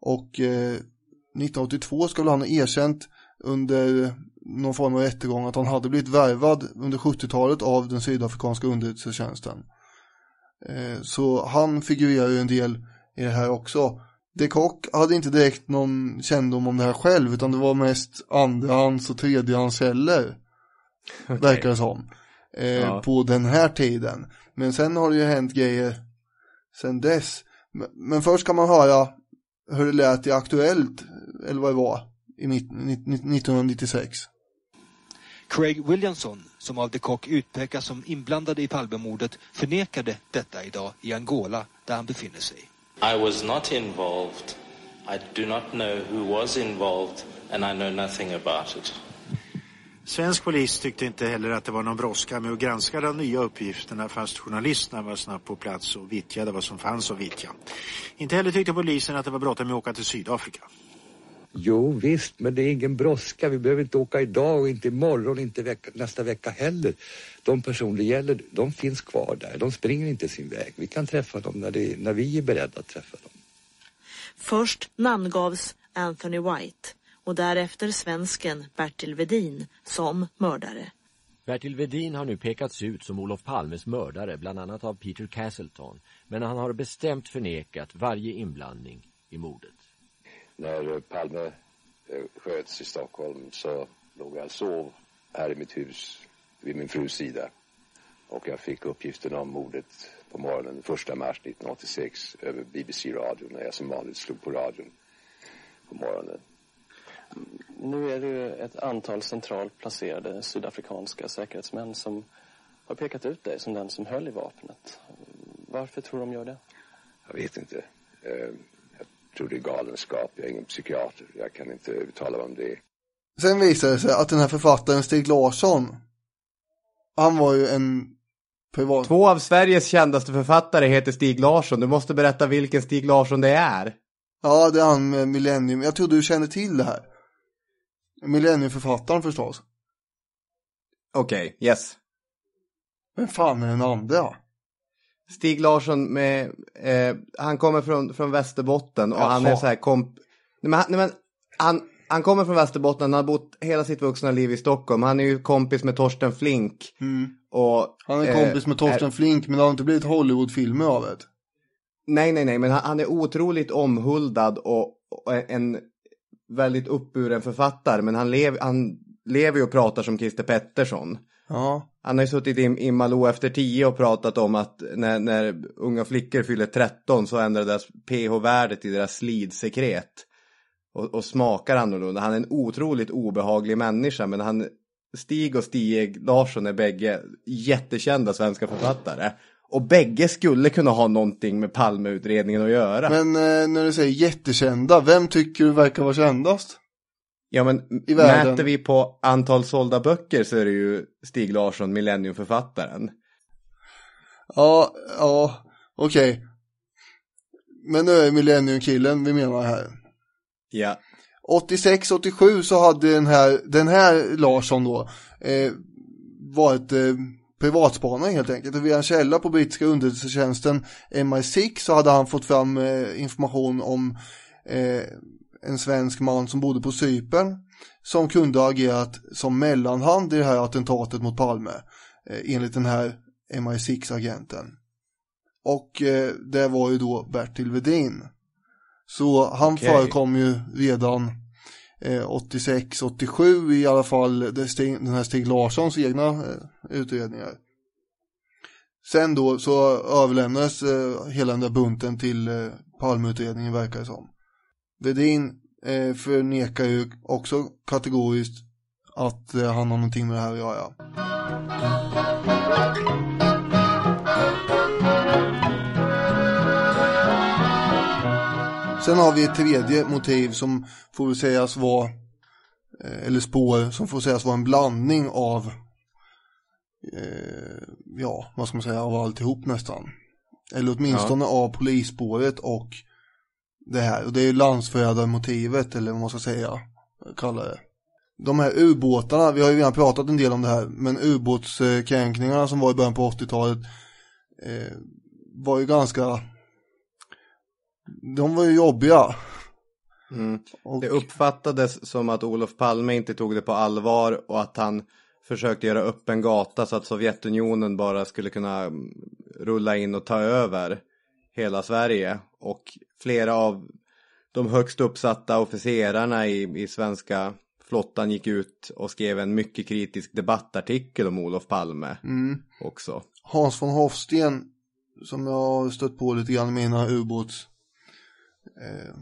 Och eh, 1982 skulle han ha erkänt under någon form av rättegång att han hade blivit värvad under 70-talet av den sydafrikanska underrättelsetjänsten. Eh, Så han figurerar ju en del i det här också. De Kock hade inte direkt någon kännedom om det här själv utan det var mest andrahands och tredjehandskällor. Verkar det som. Eh,
Ja.
På den här tiden. Men sen har det ju hänt grejer sen dess. Men, först kan man höra hur det lät i Aktuellt, eller vad det var, i mitt, 1996.
Craig Williamson, som av de Kock utpekas som inblandad i Palmemordet, förnekade detta idag i Angola, där han befinner sig.
I was not involved. I do not know who was involved, and I know nothing about it.
Svensk polis tyckte inte heller att det var någon brådska med att granska de nya uppgifterna fast journalisterna var snabbt på plats och vittjade vad som fanns att vittja. Inte heller tyckte polisen att det var bråttom med att åka till Sydafrika.
Jo visst, men det är ingen brådska. Vi behöver inte åka idag och inte imorgon, inte vecka, nästa vecka heller. De personer det gäller, de finns kvar där. De springer inte sin väg. Vi kan träffa dem när, det, när vi är beredda att träffa dem.
Först namngavs Anthony White och därefter svensken Bertil Vedin som mördare.
Bertil Vedin har nu pekats ut som Olof Palmes mördare, bland annat av Peter Castleton. Men han har bestämt förnekat varje inblandning i mordet.
När Palme eh, sköts i Stockholm så låg jag och sov här i mitt hus vid min frus sida. Och jag fick uppgiften om mordet på morgonen 1 mars 1986 över BBC-radion när jag som vanligt slog på radion på morgonen.
Nu är det ju ett antal centralt placerade sydafrikanska säkerhetsmän som har pekat ut dig som den som höll i vapnet. Varför tror de gör det?
Jag vet inte. Tror det är galenskap. Jag är ingen psykiater. Jag kan inte uttala mig om det.
Sen visade det sig att den här författaren Stig Larsson, han var ju en privat...
Två av Sveriges kändaste författare heter Stig Larsson. Du måste berätta vilken Stig Larsson det är.
Ja, det är han med Millennium. Jag trodde du kände till det här. Millenniumförfattaren förstås.
Okej, yes.
Vem fan är den andra?
Stig Larsson med, eh, han kommer från, från Västerbotten och
Jaha.
han är så här komp... Nej, men, han- nej, men han, han kommer från Västerbotten, han har bott hela sitt vuxna liv i Stockholm. Han är ju kompis med Torsten Flink.
Mm.
Och,
Han är
eh,
kompis med Torsten
är-
Flink, men det har inte blivit Hollywoodfilmer av det.
Nej, nej, nej, men han, han är otroligt omhuldad och, och en väldigt uppburen författare. Men han, lev, han lever ju och pratar som Christer Pettersson.
Ja.
Han har ju suttit i, i Malou efter 10 och pratat om att när, när unga flickor fyller 13 så ändrar deras pH-värdet i deras slidsekret. Och, och smakar annorlunda. Han är en otroligt obehaglig människa men han Stig och Stieg Larsson är bägge jättekända svenska författare. Och bägge skulle kunna ha någonting med Palmeutredningen att göra.
Men eh, när du säger jättekända, vem tycker du verkar vara kändast?
Ja men
I världen.
mäter vi på antal sålda böcker så är det ju Stig Larsson, Millenniumförfattaren.
Ja, ja, okej. Men nu är Millennium-killen vi menar här.
Ja.
86-87 så hade den här, den här Larsson då eh, varit eh, privatspanare helt enkelt. Och via en källa på brittiska underrättelsetjänsten MI6 så hade han fått fram eh, information om eh, en svensk man som bodde på Cypern som kunde ha agerat som mellanhand i det här attentatet mot Palme eh, enligt den här MI6-agenten. Och eh, det var ju då Bertil Vedin. Så han
Okej.
förekom ju redan eh, 86-87 i alla fall den här Stig Larssons egna eh, utredningar. Sen då så överlämnades eh, hela den där bunten till eh, Palmeutredningen verkar det som. Vedin eh, förnekar ju också kategoriskt att eh, han har någonting med det här att göra. Sen har vi ett tredje motiv som får sägas vara, eh, eller spår som får sägas vara en blandning av, eh, ja, vad ska man säga, av alltihop nästan. Eller åtminstone av polisspåret och det här. Och det är ju landsförrädarmotivet, eller vad man ska säga, kalla det. De här ubåtarna, vi har ju redan pratat en del om det här, men ubåtskränkningarna som var i början på 80-talet eh, var ju ganska de var ju jobbiga.
Mm. Det uppfattades som att Olof Palme inte tog det på allvar och att han försökte göra upp en gata så att Sovjetunionen bara skulle kunna mm, rulla in och ta över hela Sverige. Och flera av de högst uppsatta officerarna i, i svenska flottan gick ut och skrev en mycket kritisk debattartikel om Olof Palme
Mm.
också.
Hans von Hofsten, som jag har stött på lite grann i mina ubåts eh,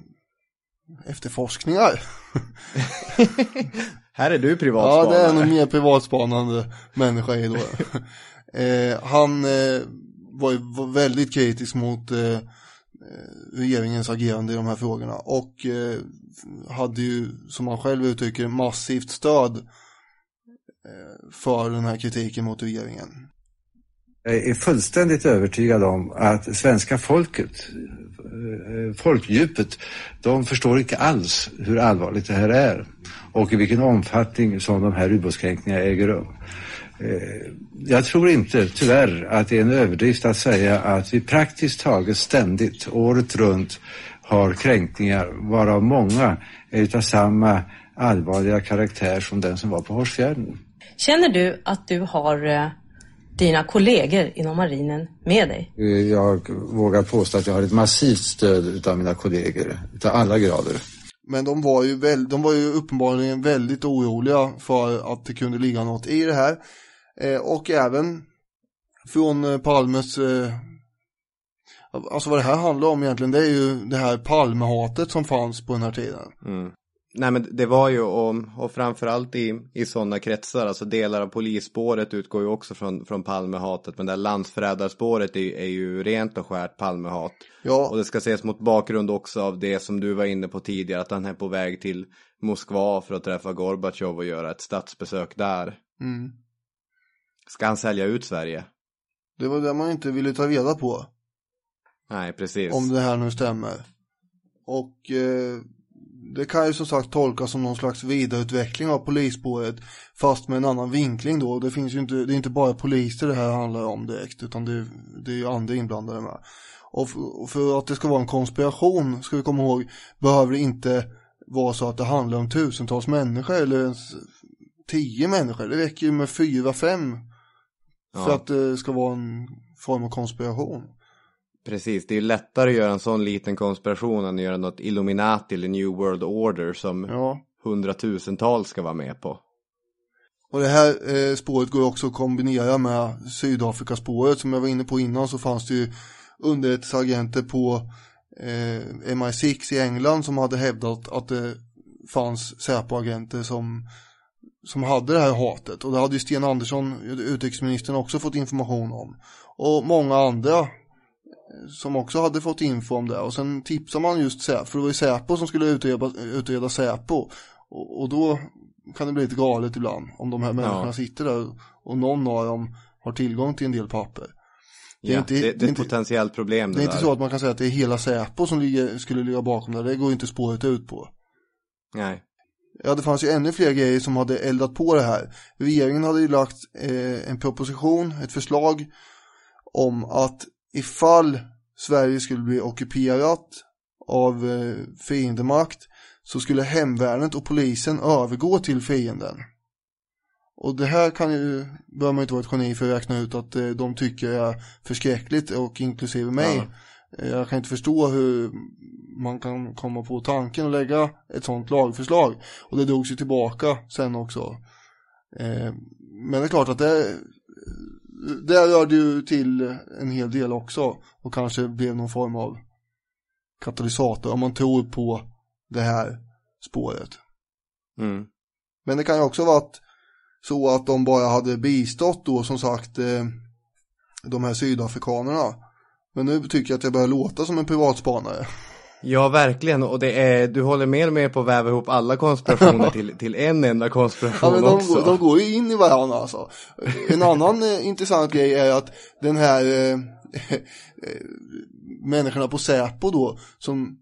efterforskningar. [LAUGHS]
Här är du
Ja,
privatspanare.
det är nog mer privatspanande människa i då. [LAUGHS] eh, han eh, var ju var väldigt kritisk mot eh, eh, regeringens agerande i de här frågorna och eh, hade ju, som han själv uttrycker massivt stöd eh, för den här kritiken mot regeringen.
Jag är fullständigt övertygad om att svenska folket, eh, eh, folkdjupet, de förstår inte alls hur allvarligt det här är och i vilken omfattning som de här ubåtskränkningarna äger rum. Eh, Jag tror inte, tyvärr, att det är en överdrift att säga att vi praktiskt taget ständigt, året runt, har kränkningar, varav många är utav samma allvarliga karaktär som den som var på Hårsfjärden.
Känner du att du har eh, dina kollegor inom marinen med dig?
Eh, Jag vågar påstå att jag har ett massivt stöd utav mina kollegor, utav alla grader.
Men de var ju, väl, de var ju uppenbarligen väldigt oroliga för att det kunde ligga något i det här. Eh, och även från eh, Palmes, eh, alltså vad det här handlar om egentligen, det är ju det här Palmehatet som fanns på den här tiden.
Mm. Nej men det var ju och, och framförallt i, i sådana kretsar, alltså delar av polisspåret utgår ju också från, från Palmehatet men det här landsförrädarspåret är, är ju rent och skärt Palmehat.
Ja.
Och det ska ses mot bakgrund också av det som du var inne på tidigare, att han är på väg till Moskva för att träffa Gorbatjov och göra ett statsbesök där.
Mm.
Ska han sälja ut Sverige?
Det var det man inte ville ta reda på.
Nej, precis.
Om det här nu stämmer. Och eh, det kan ju som sagt tolkas som någon slags vidareutveckling av polisspåret. Fast med en annan vinkling då. Det finns ju inte, det är inte bara poliser det här handlar om direkt. Utan det, det är ju andra inblandade med. Och för, och för att det ska vara en konspiration, ska vi komma ihåg, behöver det inte vara så att det handlar om tusentals människor eller ens tio människor. Det räcker ju med fyra, fem. För
Ja.
att det ska vara en form av konspiration.
Precis, det är ju lättare att göra en sån liten konspiration än att göra något Illuminati eller New World Order som
Ja.
hundratusentals ska vara med på.
Och det här eh, spåret går också att kombinera med Sydafrikaspåret som jag var inne på innan så fanns det ju underrättelseagenter på eh, MI6 i England som hade hävdat att det fanns Säpo-agenter som, som hade det här hatet och det hade ju Sten Andersson, utrikesministern, också fått information om. Och många andra eh, som också hade fått info om det och sen tipsar man just Säpo, för det var ju Säpo som skulle utreda, utreda Säpo och, och då kan det bli lite galet ibland om de här människorna
Ja.
sitter där och någon av dem har tillgång till en del papper. Det är
ja,
inte-
det,
det är
det ett
inte-
potentiellt problem
Det är inte så att man kan säga att det är hela Säpo som ligger, skulle ligga bakom det, det går inte spåret ut på.
Nej.
Ja, det fanns ju ännu fler grejer som hade eldat på det här. Regeringen hade ju lagt eh, en proposition, ett förslag om att ifall Sverige skulle bli ockuperat av eh, fiendemakt så skulle hemvärnet och polisen övergå till fienden. Och det här kan ju, behöver man inte vara ett geni för att räkna ut att eh, de tycker är förskräckligt och inklusive mig.
Ja.
Jag kan inte förstå hur man kan komma på tanken att lägga ett sånt lagförslag. Och det drogs ju tillbaka sen också. Eh, Men det är klart att det, det rörde ju till en hel del också. Och kanske blev någon form av katalysator om man tror på det här spåret.
Mm.
Men det kan ju också varit så att de bara hade bistått då som sagt eh, de här sydafrikanerna. Men nu tycker jag att jag börjar låta som en privatspanare.
Ja, verkligen. Och det är, du håller mer och mer på att väva ihop alla konspirationer [LAUGHS] till, till en enda konspiration
Ja men de,
också.
går- de går ju in i varandra alltså. En annan eh, intressant grej är att den här eh, [LAUGHS] eh, människorna på Säpo då som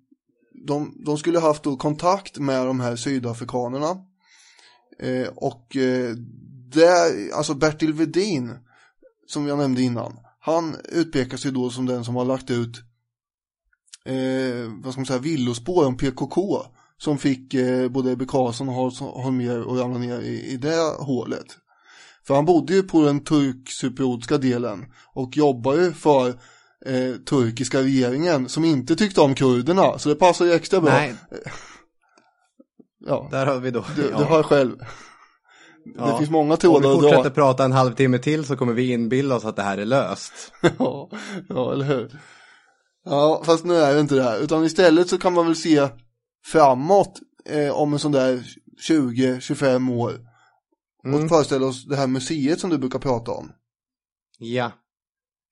de, de skulle haft då kontakt med de här sydafrikanerna eh, och eh, där, alltså Bertil Vedin som jag nämnde innan han utpekas ju då som den som har lagt ut eh, vad ska man säga, villospår om PKK som fick eh, både Ebbe Carlsson och Holmér att ramla ner i, i det hålet. För han bodde ju på den turkcypriotiska delen och jobbar ju för eh, turkiska regeringen som inte tyckte om kurderna, så det passar ju extra bra.
Nej. [LAUGHS]
Ja,
Där har vi då.
du,
ja.
du hör själv.
Ja.
Det finns många
Om
trådar
vi
att dra.
fortsätter prata en halvtimme till så kommer vi inbilla oss att det här är löst. [LAUGHS]
ja, ja, eller hur? Ja, fast nu är det inte det här. Utan istället så kan man väl se framåt eh, om en sån där 20-25 år.
Mm.
Och föreställa oss det här museet som du brukar prata om.
Ja.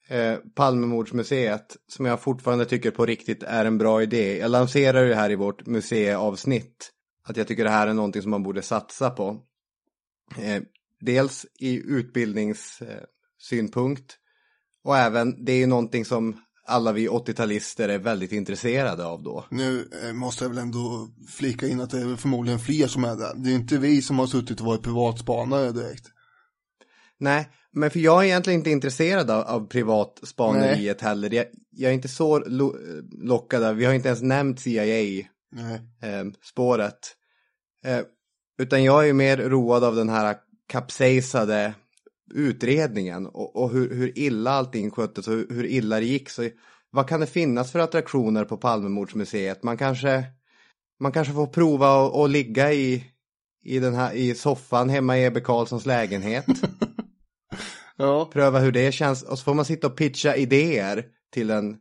Eh, Palmemordsmuseet, som jag fortfarande tycker på riktigt är en bra idé. Jag lanserar ju det här i vårt museiavsnitt. Att jag tycker det här är någonting som man borde satsa på. Eh, dels i utbildningssynpunkt. och även, det är ju någonting som alla vi 80-talister är väldigt intresserade av då.
Nu eh, måste jag väl ändå flika in att det är förmodligen fler som är där. Det är inte vi som har suttit och varit privatspanare direkt.
Nej, men för jag är egentligen inte intresserad av, av privatspaneriet heller. Jag, jag är inte så lo, lockad av, vi har inte ens nämnt. CIA-spåret. Eh, utan jag är ju mer road av den här kapsejsade utredningen och, och hur, hur illa allting sköttes och hur, hur illa det gick. Så vad kan det finnas för attraktioner på Palmemordsmuseet? Man kanske, man kanske får prova att att ligga i, i, den här, i soffan hemma i Ebbe Carlssons lägenhet. [LAUGHS]
Ja.
Pröva hur det känns och så får man sitta och pitcha idéer till en,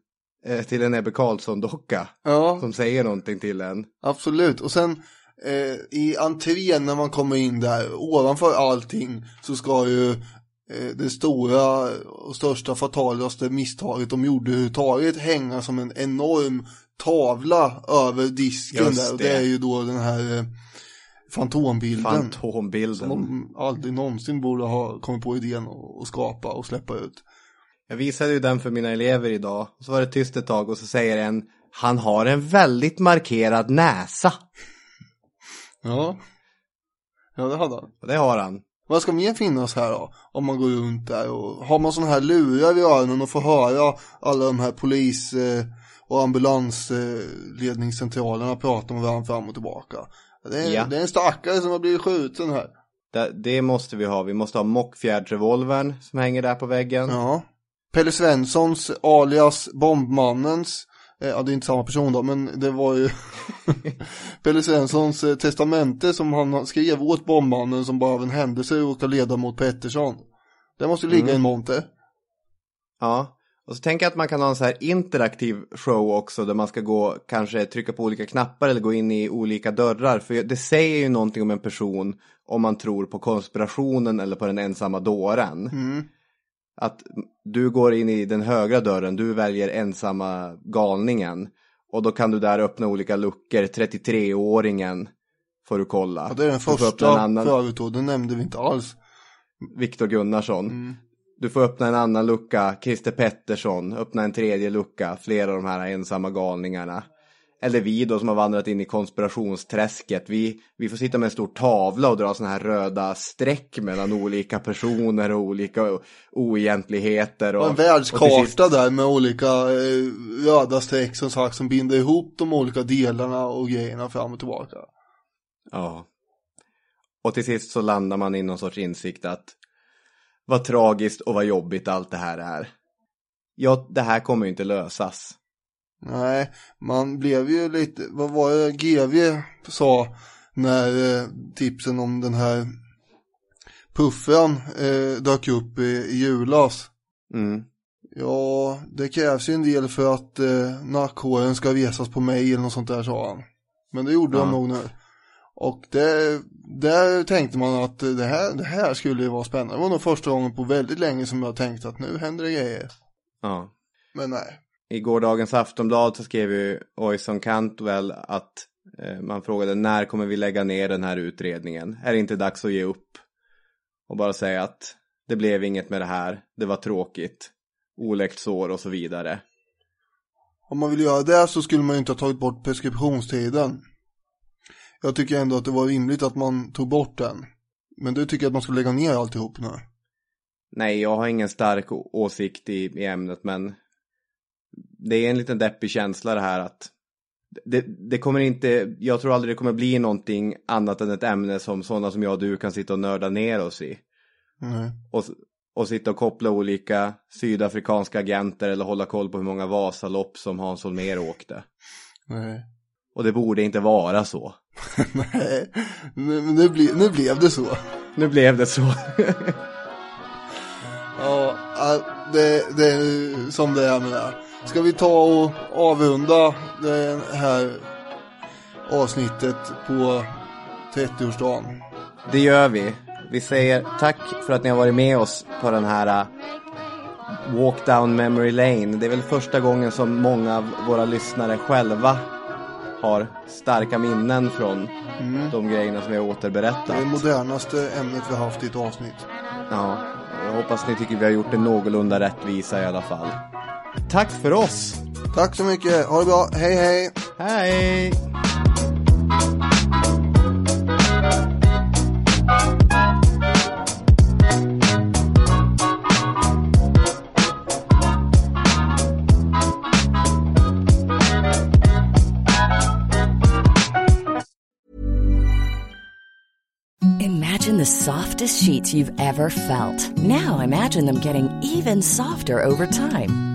eh, till en Ebbe Carlsson-docka.
Ja.
Som säger någonting till en.
Absolut, och sen eh, i entrén när man kommer in där, ovanför allting så ska ju eh, det stora och största fatalaste misstaget de gjorde överhuvudtaget hänga som en enorm tavla över disken
Just
där. Och
det.
det är ju då den här eh, fantombilden.
Fantombilden.
Som de aldrig någonsin borde ha kommit på idén att skapa och släppa ut.
Jag visade ju den för mina elever idag. Så var det tyst ett tag och så säger en Han har en väldigt markerad näsa.
Ja. Ja, det hade han.
Det har han.
Vad ska mer finnas här då? Om man går runt där och har man sådana här lurar i öronen och får höra alla de här polis eh, och ambulansledningscentralerna prata med varandra fram och tillbaka. Det är,
Ja.
det är en stackare som har blivit skjuten här.
Det, det måste vi ha. Vi måste ha mockfjärdsrevolvern som hänger där på väggen.
Ja. Pelle Svenssons alias Bombmannens Ja, det är inte samma person då, men det var ju [LAUGHS] Pelle Svenssons eh, testamente som han skrev åt bombmannen som bara av en händelse råkade leda mot Pettersson. Det måste ligga i en
Mm.
monter.
Ja. Och så tänker jag att man kan ha en så här interaktiv show också där man ska gå, kanske trycka på olika knappar eller gå in i olika dörrar. För det säger ju någonting om en person om man tror på konspirationen eller på den ensamma dåren.
Mm.
Att du går in i den högra dörren, du väljer ensamma galningen. Och då kan du där öppna olika luckor, 33-åringen får du kolla.
Ja, det är den första
en annan-
förut då, den nämnde vi inte alls.
Viktor Gunnarsson.
Mm.
Du får öppna en annan lucka, Christer Pettersson, öppna en tredje lucka, flera av de här ensamma galningarna. Eller vi då som har vandrat in i konspirationsträsket, vi, vi får sitta med en stor tavla och dra sådana här röda streck mellan olika personer och olika oegentligheter. Och,
Och en världskarta sist... där med olika eh, röda streck som sagt som binder ihop de olika delarna och grejerna fram och tillbaka.
Ja. Och till sist så landar man i någon sorts insikt att vad tragiskt och vad jobbigt allt det här är. Ja, det här kommer ju inte lösas.
Nej, man blev ju lite, vad var det GV sa när eh, tipsen om den här puffen eh, dök upp i, i julas.
Mm.
Ja, det krävs ju en del för att eh, nackhåren ska resas på mig eller något sånt där sa han. Men det gjorde ja. de nog nu. Och det, där tänkte man att det här, det här skulle ju vara spännande. Det var nog första gången på väldigt länge som jag tänkte att nu händer det grejer.
Ja.
Men nej.
I gårdagens Aftonblad så skrev ju Oison Cantwell att eh, man frågade när kommer vi lägga ner den här utredningen? Är det inte dags att ge upp? Och bara säga att det blev inget med det här, det var tråkigt, oläkt sår och så vidare.
Om man vill göra det så skulle man ju inte ha tagit bort preskriptionstiden. Jag tycker ändå att det var rimligt att man tog bort den. Men du tycker att man ska lägga ner alltihop nu?
Nej, jag har ingen stark åsikt i, i ämnet men det är en liten deppig känsla det här att det, det, kommer inte, jag tror aldrig det kommer bli någonting annat än ett ämne som sådana som jag och du kan sitta och nörda ner oss i.
Mm.
Och, och sitta och koppla olika sydafrikanska agenter eller hålla koll på hur många Vasalopp som Hans Holmér åkte.
Nej.
Och det borde inte vara så. [LAUGHS]
Nej, nu, nu, ble, nu blev det så.
Nu blev det så.
ja, det, det är som det är med det. Ska vi ta och avrunda det här avsnittet på 30-årsdagen?
Det gör vi. Vi säger tack för att ni har varit med oss på den här uh, Walk down memory lane. Det är väl första gången som många av våra lyssnare själva har starka minnen från mm. de grejerna som vi har återberättat. Det är
det modernaste ämnet vi har haft i ett avsnitt.
Ja, jag hoppas ni tycker vi har gjort det någorlunda rättvisa i alla fall. Tack för oss!
Tack så mycket, ha det bra, hej hej!
Hej!
Imagine the softest sheets you've ever felt. Now imagine them getting even softer over time.